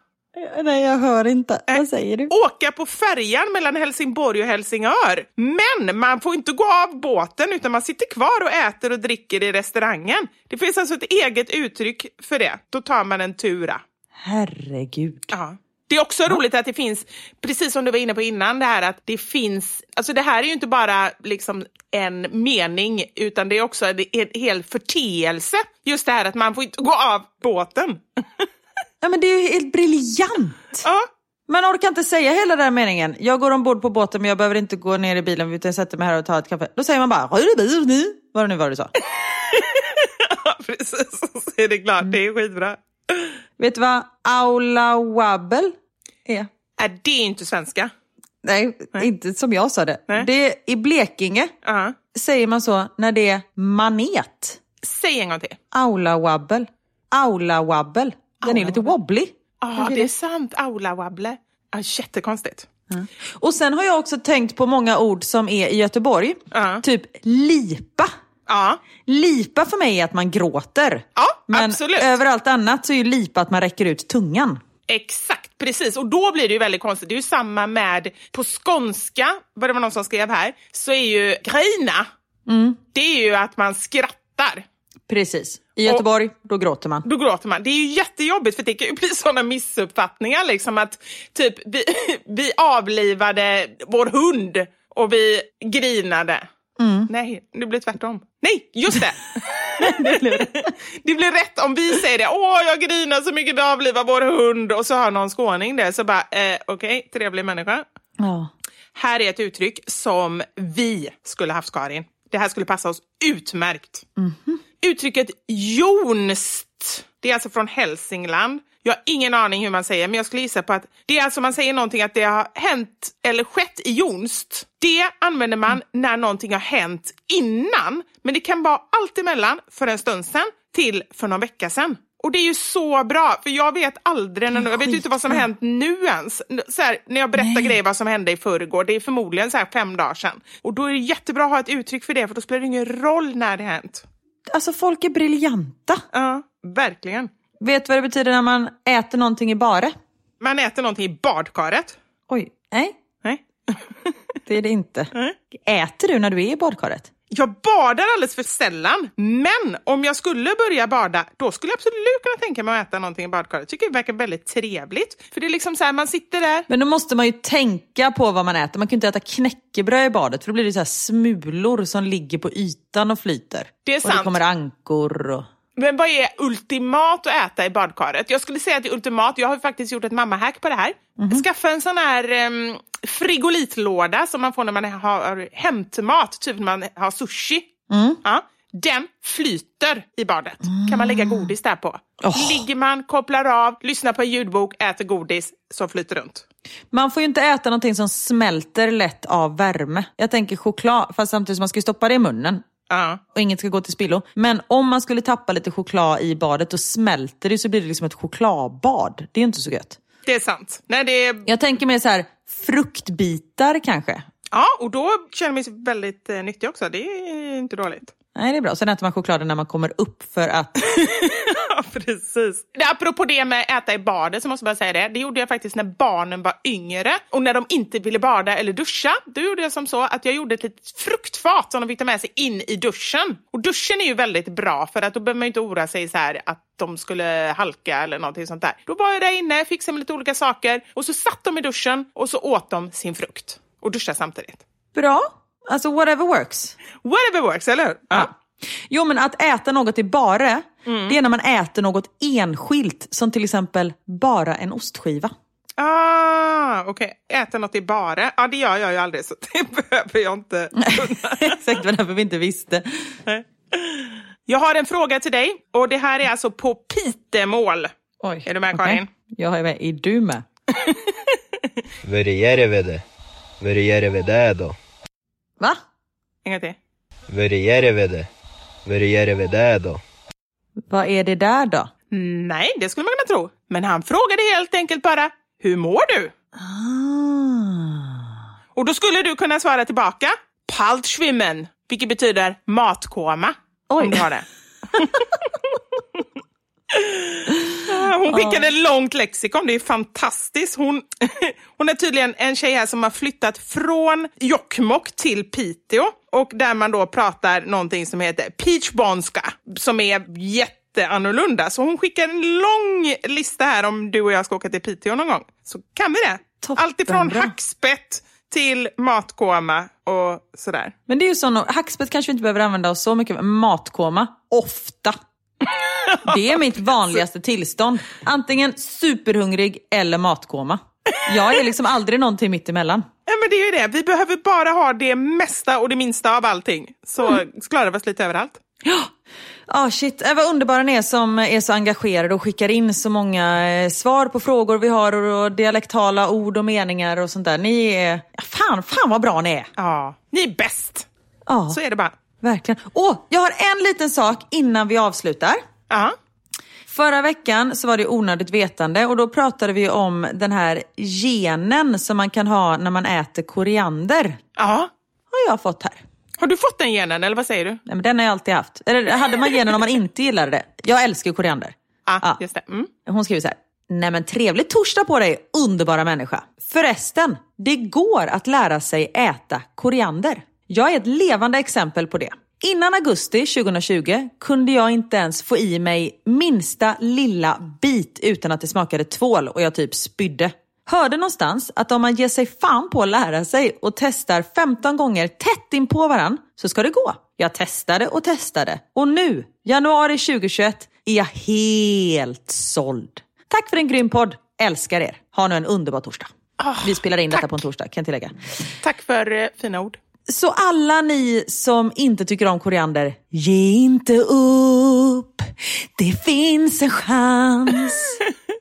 Nej jag hör inte. Vad säger du? Åka på färjan mellan Helsingborg och Helsingör. Men man får inte gå av båten utan man sitter kvar och äter och dricker i restaurangen. Det finns alltså ett eget uttryck för det. Då tar man en tura. Herregud. Ja. Det är också roligt att det finns, precis som du var inne på innan, det här att det finns, alltså det här är ju inte bara liksom en mening utan det är också en, en hel förteelse. Just det här att man får inte gå av båten. Ja men det är ju helt briljant. Ja, Men orkar inte säga hela den här meningen. Jag går ombord på båten men jag behöver inte gå ner i bilen utan jag sätter mig här och tar ett kaffe. Då säger man bara? Vad det nu var du sa. precis. Så är det klart, det är skitbra. Vet du vad aula wabbel är? Är det är inte svenska? Nej, inte som jag sa det. Nej. det är, I Blekinge Ja. säger man så när det är manet. Säg en gång till. Aula wabbel. Den är lite wobbly. Ja, det är sant. Aula wabble. Ja, jättekonstigt. Och sen har jag också tänkt på många ord som är i Göteborg. Ja. Typ lipa. Ja, Lipa för mig är att man gråter. Ja, Men absolut. överallt annat så är ju lipa att man räcker ut tungan. exakt. Precis. Och då blir det ju väldigt konstigt. Det är ju samma med på skånska, vad det var någon som skrev här, så är ju grina, det är ju att man skrattar. Precis. I Göteborg, då gråter man. Då gråter man. Det är ju jättejobbigt för det kan ju bli sådana missuppfattningar. Liksom att typ vi, vi avlivade vår hund och vi grinade. Nej, det blir tvärtom. Nej, just det! det blir rätt om vi säger det. Åh, jag grinar så mycket vi avlivar vår hund och så har någon skåning det. Så bara, eh, okej, trevlig människa. Ja. Här är ett uttryck som vi skulle haft, Karin. Det här skulle passa oss utmärkt. Uttrycket jonst, det är alltså från Hälsingland. Jag har ingen aning hur man säger, men jag skulle gissa på att det är alltså man säger någonting att det har hänt eller skett i jonst. Det använder man Mm. när någonting har hänt innan, men det kan vara allt emellan för en stund sedan till för någon vecka sedan. Och det är ju så bra, för jag vet aldrig, när, jag vet inte vad som har hänt nu ens. Så här, när jag berättar grejer vad som hände i förrgår, det är förmodligen så här fem dagar sedan. Och då är det jättebra att ha ett uttryck för det, för då spelar det ingen roll när det har hänt. Alltså folk är briljanta. Ja, verkligen. Vet vad det betyder när man äter någonting i bare? Man äter någonting i badkaret. Oj, nej. Nej. Det är det inte. Äter du när du är i badkaret? Jag badar alldeles för sällan, men om jag skulle börja bada, då skulle jag absolut kunna tänka mig att äta någonting i badkaret. Tycker det verkar väldigt trevligt. För det är liksom så här, man sitter där. Men då måste man ju tänka på vad man äter. Man kan ju inte äta knäckebröd i badet för då blir det så här smulor som ligger på ytan och flyter. Det är Och sant. det kommer ankor och... Men vad är ultimat att äta i badkaret? Jag skulle säga att det är ultimat. Jag har faktiskt gjort ett mammahack på det här. Skaffa en sån här um, frigolitlåda som man får när man har hämtmat, typ när man har sushi. Ja, den flyter i badet. Kan man lägga godis där på. Ligger man, kopplar av, lyssnar på en ljudbok, äter godis, så flyter runt. Man får ju inte äta någonting som smälter lätt av värme. Jag tänker choklad, fast samtidigt som man ska stoppa det i munnen. Ja. Och inget ska gå till spillo. Men om man skulle tappa lite choklad i badet, då smälter det så blir det liksom ett chokladbad. Det är ju inte så gött. Det är sant. Nej, det är... Jag tänker mer så här fruktbitar kanske. Ja, och då känner man sig väldigt eh, nyttig också. Det är inte dåligt. Nej, det är bra. Sen äter man chokladen när man kommer upp för att... Ja, precis. Det, apropå det med äta i badet så måste jag bara säga det. Det gjorde jag faktiskt när barnen var yngre och när de inte ville bada eller duscha. Då gjorde jag som så att jag gjorde ett litet fruktfat som de fick ta med sig in i duschen. Och duschen är ju väldigt bra för att då behöver man inte oroa sig så här att de skulle halka eller någonting sånt där. Då var jag där inne, fixade med lite olika saker och så satt de i duschen och så åt de sin frukt och duschade samtidigt. Bra. Alltså whatever works. Whatever works, eller hur? Ja. Jo, men att äta något i bare, Mm. det är när man äter något enskilt. Som till exempel bara en ostskiva. Ah, okej. Äta något i bara. Ja, det gör jag ju aldrig så det behöver jag inte kunna. Exakt vad därför vi inte visste. Jag har en fråga till dig och det här är alltså på pitemål. Oj, Är du med. Karin? Jag är med. Är du med? Värjärevede. Värjärevede då. Va? En gång till. Då. Vad är det där då? Nej, det skulle man kunna tro. Men han frågade helt enkelt bara, hur mår du? Ah. Och då skulle du kunna svara tillbaka, paltschwimmen, vilket betyder matkoma. Oj. Om du har det. Ah, Hon skickade ett långt lexikon, det är fantastiskt. Hon, hon är tydligen en tjej här som har flyttat från Jokkmokk till Piteå och där man då pratar någonting som heter peachbonska som är jätteannorlunda. Så hon skickar en lång lista här om du och jag ska åka till Piteå någon gång. Så kan vi det. Toppen, Allt ifrån hackspett till matkoma och sådär. Men det är ju så, hackspett kanske vi inte behöver använda oss så mycket men matkoma, ofta. Det är mitt vanligaste tillstånd. Antingen superhungrig eller matkoma. Jag är liksom aldrig någonting mitt emellan. Ja, men det är ju det. Vi behöver bara ha det mesta och det minsta av allting. Så Mm. klarar vi oss lite överallt. Ah shit, äh, vad underbara ni är som är så engagerade och skickar in så många eh, svar på frågor vi har och, och dialektala ord och meningar och sånt där. Ni är, ja, fan, fan vad bra ni är. Ja, ni är bäst. Ja, Så är det bara. Verkligen. Åh, jag har en liten sak innan vi avslutar. Ja. Förra veckan så var det onödigt vetande och då pratade vi om den här genen som man kan ha när man äter koriander. ja. Har jag fått här. Har du fått den genen eller vad säger du? Nej, men den har jag alltid haft. Eller hade man genen om man inte gillade det? Jag älskar koriander. Ja, Ja. just det. Mm. Hon skriver så här. Nej men trevlig torsdag på dig, underbara människa. Förresten, det går att lära sig äta koriander. Jag är ett levande exempel på det. Innan augusti 2020 kunde jag inte ens få i mig minsta lilla bit utan att det smakade tvål och jag typ spydde. Hörde någonstans att om man ger sig fan på att lära sig och testar 15 gånger tätt in på varann så ska det gå. Jag testade och testade och nu, januari 2021, är jag helt såld. Tack för en grym podd. Älskar er. Ha nu en underbar torsdag. Vi spelar in detta på en torsdag, kan jag tillägga. Tack för eh, fina ord. Så alla ni som inte tycker om koriander, ge inte upp. Det finns en chans.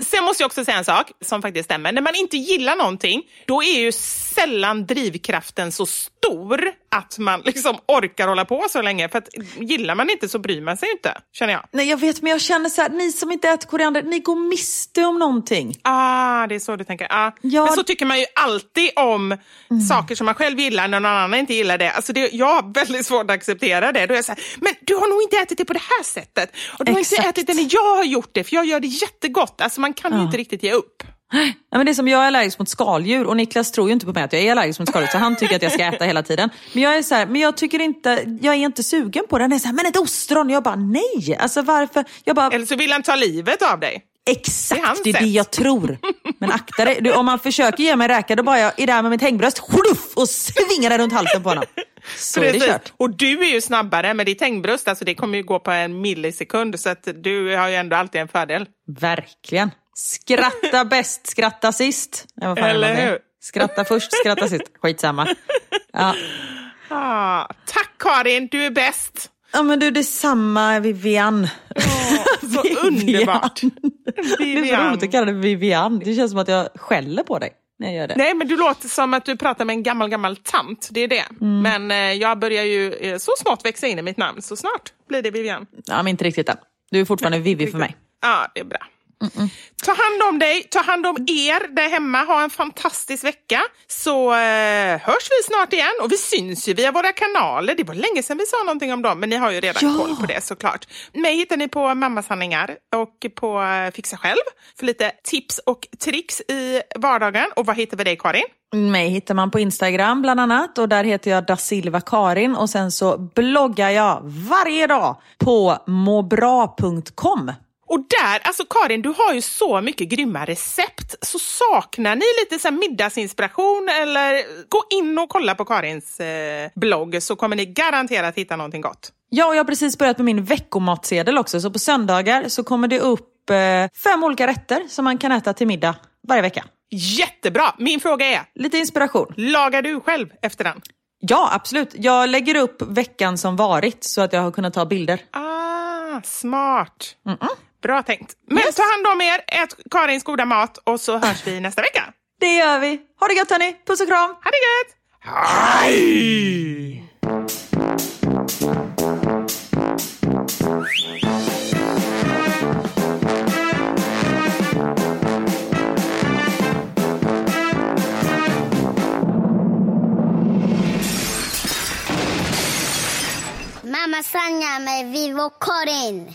Sen måste jag också säga en sak som faktiskt stämmer. När man inte gillar någonting, då är ju sällan drivkraften så stor att man liksom orkar hålla på så länge. För att gillar man inte så bryr man sig inte, känner jag. Nej, jag vet, men jag känner så här, ni som inte äter koriander, ni går miste om någonting. Ah, det är så du tänker. Ah. Ja. Men så tycker man ju alltid om saker som man själv gillar när någon annan inte gillar det. Alltså det jag har väldigt svårt att acceptera det. Då är jag så här, men du har nog inte ätit det på det här sättet. Och du har inte ätit det när jag har gjort det, för jag gör det jättegott. Alltså man kan ju Ja. inte riktigt ge upp. Ja, men det är som jag är allergisk mot skaldjur och Niklas tror ju inte på mig att jag är allergisk mot skaldjur så han tycker att jag ska äta hela tiden. Men jag är så här, men jag tycker inte, jag är inte sugen på det. Han är så här, men ett ostron. Jag bara nej. Alltså varför? Jag bara, Eller så vill han ta livet av dig. exakt, det är det det jag tror. Men akta dig, du, om man försöker ge mig räka då bara jag är där med mitt hängbröst och svingar den runt halsen på honom. Så är det Precis. kört. Och du är ju snabbare med ditt hängbröst, alltså det kommer ju gå på en millisekund så att du har ju ändå alltid en fördel. Verkligen. Skratta bäst, skratta sist. Vad fan Eller hur? Skratta först, skratta sist. Skitsamma. Ja. Ah, tack Karin, du är bäst. Ja men du, detsamma Vivian. Så underbart. Det är så roligt att kalla det Vivian. Det känns som att jag skäller på dig när jag gör det. Nej, men du låter som att du pratar med en gammal, gammal tant. Det är det. Mm. Men eh, jag börjar ju eh, så smått växa in i mitt namn, så snart blir det Vivian. Ja, men inte riktigt än. Du är fortfarande Vivi för mig. Ja, det är bra. Ta hand om dig, ta hand om er där hemma. Ha en fantastisk vecka. Så eh, hörs vi snart igen. Och vi syns ju via våra kanaler. Det var länge sedan vi sa någonting om dem, men ni har ju redan Ja. koll på det såklart. Mig hittar ni på Mammasanningar och på eh, Fixa Själv för lite tips och tricks i vardagen. Och vad hittar vi dig Karin? Mig hittar man på Instagram bland annat och där heter jag da Silva Karin och sen så bloggar jag varje dag på måbra.com. Och där, alltså Karin, du har ju så mycket grymma recept. Så saknar ni lite så middagsinspiration eller gå in och kolla på Karins eh, blogg så kommer ni garanterat hitta någonting gott. Ja, och jag har precis börjat med min veckomatsedel också så på söndagar så kommer det upp eh, fem olika rätter som man kan äta till middag varje vecka. Jättebra! Min fråga är, Lite inspiration. lagar du själv efter den? Ja, absolut. Jag lägger upp veckan som varit så att jag har kunnat ta bilder. Ah, smart. Bra tänkt. Men ta hand om er, ät Karins goda mat och så hörs vi nästa vecka. Det gör vi. Ha det gött hörni. Puss och kram. Ha det gött! Hej! Lasagna med Vivo Karin.